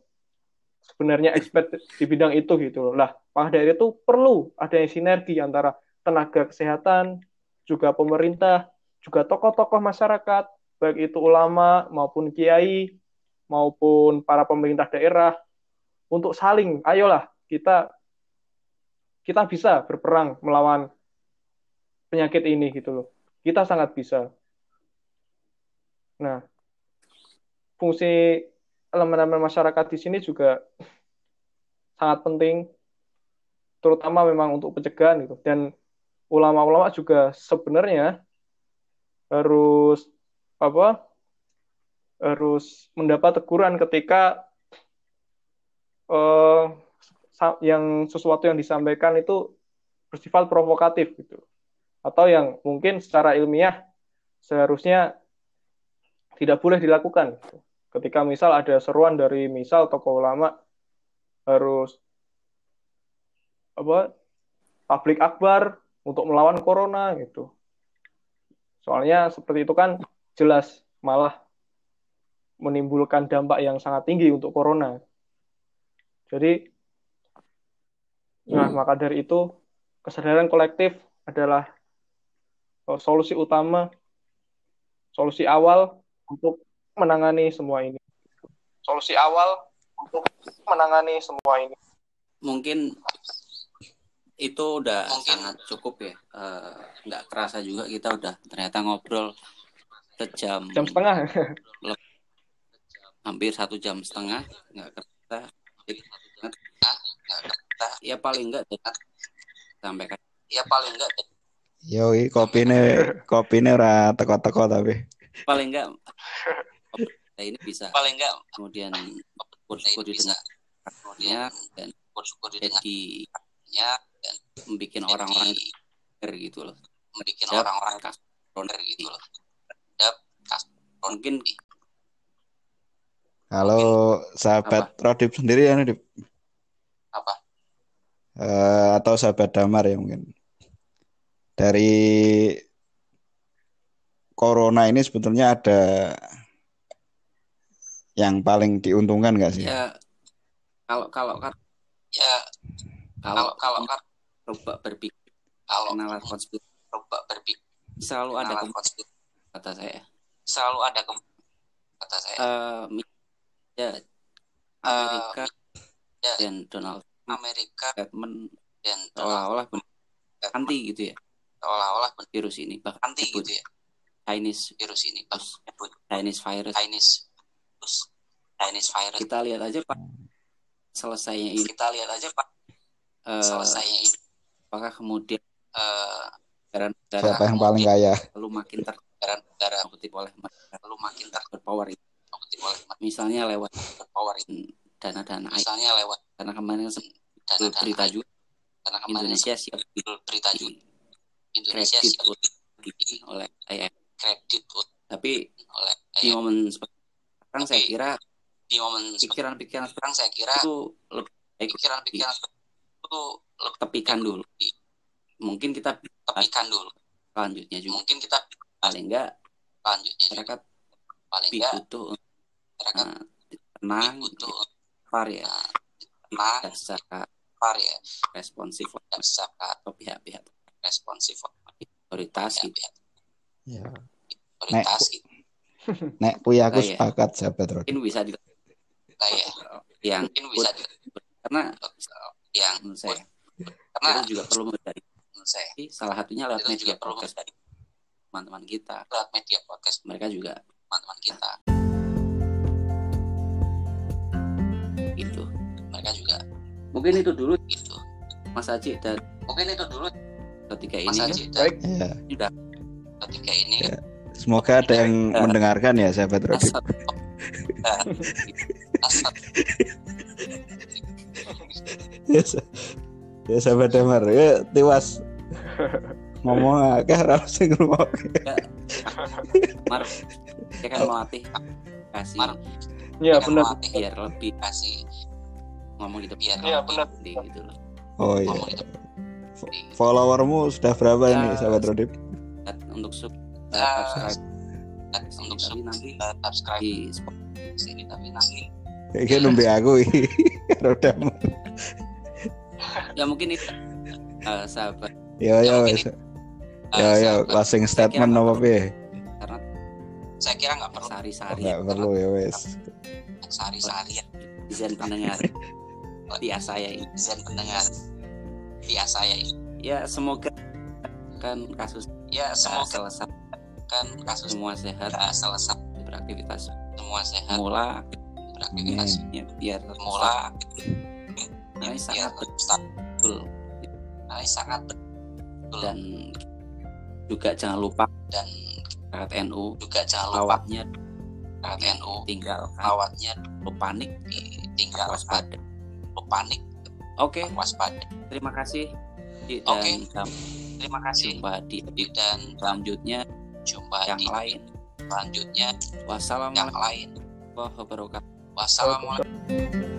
sebenarnya expert di bidang itu gitu loh. Lah, maka dari itu perlu adanya sinergi antara tenaga kesehatan, juga pemerintah, juga tokoh-tokoh masyarakat, baik itu ulama maupun kiai maupun para pemerintah daerah untuk saling ayolah kita kita bisa berperang melawan penyakit ini gitu loh. Kita sangat bisa. Nah, fungsi elemen-elemen masyarakat di sini juga <laughs> sangat penting terutama memang untuk pencegahan gitu dan ulama-ulama juga sebenarnya harus apa harus mendapat teguran ketika eh, yang sesuatu yang disampaikan itu bersifat provokatif gitu atau yang mungkin secara ilmiah seharusnya tidak boleh dilakukan gitu. ketika misal ada seruan dari misal tokoh ulama harus apa tablik akbar untuk melawan corona gitu soalnya seperti itu kan jelas malah menimbulkan dampak yang sangat tinggi untuk corona. Jadi nah maka dari itu kesadaran kolektif adalah eh, solusi utama solusi awal untuk menangani semua ini. Solusi awal untuk menangani semua ini. Mungkin itu udah sangat cukup ya. Eh, nggak kerasa juga kita udah ternyata ngobrol sejam. Jam setengah. Hampir satu jam setengah. Nggak kerasa. Ya paling nggak sampai kan Ya paling enggak Yoi, kopine kopine ora teko-teko tapi. paling nggak. Kita ini bisa. Paling enggak kemudian kita syukur ini bisa. didengarnya kemudian dan bersyukur didengarnya jadi membuat orang-orang jadi denger gitu loh. membuat orang-orang Kas- bener gitu loh. Mungkin Kalau sahabat Rodip sendiri ya Rodip apa? Eh, atau sahabat Damar ya mungkin. Dari corona ini sebetulnya ada yang paling diuntungkan nggak sih? ya kalau kalau kan Ya kalau kalau kalau kan coba berpikir kalau nalar konspirasi coba berpikir selalu ada konspirasi, kata saya selalu ada ke kata saya. Eh, mi- ya Amerika ya. dan Donald Amerika statement dan seolah-olah anti gitu ya? Seolah-olah virus ini bahkan anti gitu ya? Chinese virus ini Terus. Chinese virus. Chinese terus Chinese virus. Kita lihat aja pak. Selesainya ini. Kita lihat aja pak. Eh, selesainya ini. apakah kemudian eh, negara-negara Siapa yang paling kaya? lalu makin negara-negara terkutip oleh lalu makin berpower. Itu terkutip oleh misalnya lewat power ini dana-dana misalnya lewat karena kemarin sempat dana berita dana juga. Karena kemarin Indonesia siap. Berita juga. Indonesia siap. oleh IMF kredit tapi oleh di momen sekarang saya kira di momen pikiran-pikiran sekarang saya kira itu lebih baik pikiran-pikiran itu lebih tepikan dulu. mungkin kita tepikan dulu. Selanjutnya juga. Mungkin kita paling enggak selanjutnya juga masyarakat paling enggak butuh masyarakan eh, tenang butuh var ya. tenang secara par ya. responsif dan secara atau pihak-pihak. responsif otoritas ya, gitu. Ya. otoritas gitu. Nek puya aku iya. sepakat sahabat Rodip. mungkin bisa di kayak yang mungkin bisa di, karena yang menurut saya karena juga perlu mencari menurut saya salah satunya lewat media juga perlu podcast mencari teman-teman kita lewat media podcast mereka juga teman-teman kita. Itu mereka juga. Mungkin itu dulu. Gitu. Mas Aji dan mungkin itu dulu. Ketika Mas ini Haji dan Baik. Ya. sudah. Ketika ini. Ya. Semoga ada yang Ya. mendengarkan ya sahabat asal <laughs> Ya, ya sahabat Damar, ya tiwas. <laughs> Ngomong akeh ora sing ngrungokke. Mar saya kan melatih kasih Mar. ya benar melatih biar lebih kasih ngomong gitu biar Iya, lebih benar. di gitu loh Oh iya. ngomong Followermu sudah berapa Ya. ini sahabat Rodip? Untuk sub Ya, subscribe untuk tapi nanti uh, subscribe di sini tapi nanti Iki nembe aku iki karo Damar. ya mungkin itu eh, sahabat Ya Ya, ya uh, Ya ya sahabat, closing statement apa piye? karena saya kira nggak perlu. Sehari-hari Enggak perlu ya wis. sehari-sehari ya desain pendengar. Dia saya ini desain pendengar. Via saya ini ya semoga kan kasus ya semoga selesai. kan kasus semua sehat. selesai. Beraktivitas. Semua sehat. Mula beraktivitas. Ya, biar mula ini sangat betul Nah, ini sangat betul. Dan juga jangan lupa dan rakyat NU juga jangan lupa. lawaknya RTNU tinggal lawannya lo panik. tinggal waspada. panik. Oke. Waspada. Terima kasih dan Oke. sampai terima kasih. jumpa di episode dan selanjutnya. jumpa yang di lain. selanjutnya. Yang wassalamualaikum lain. warahmatullahi wabarakatuh. Wassalamualaikum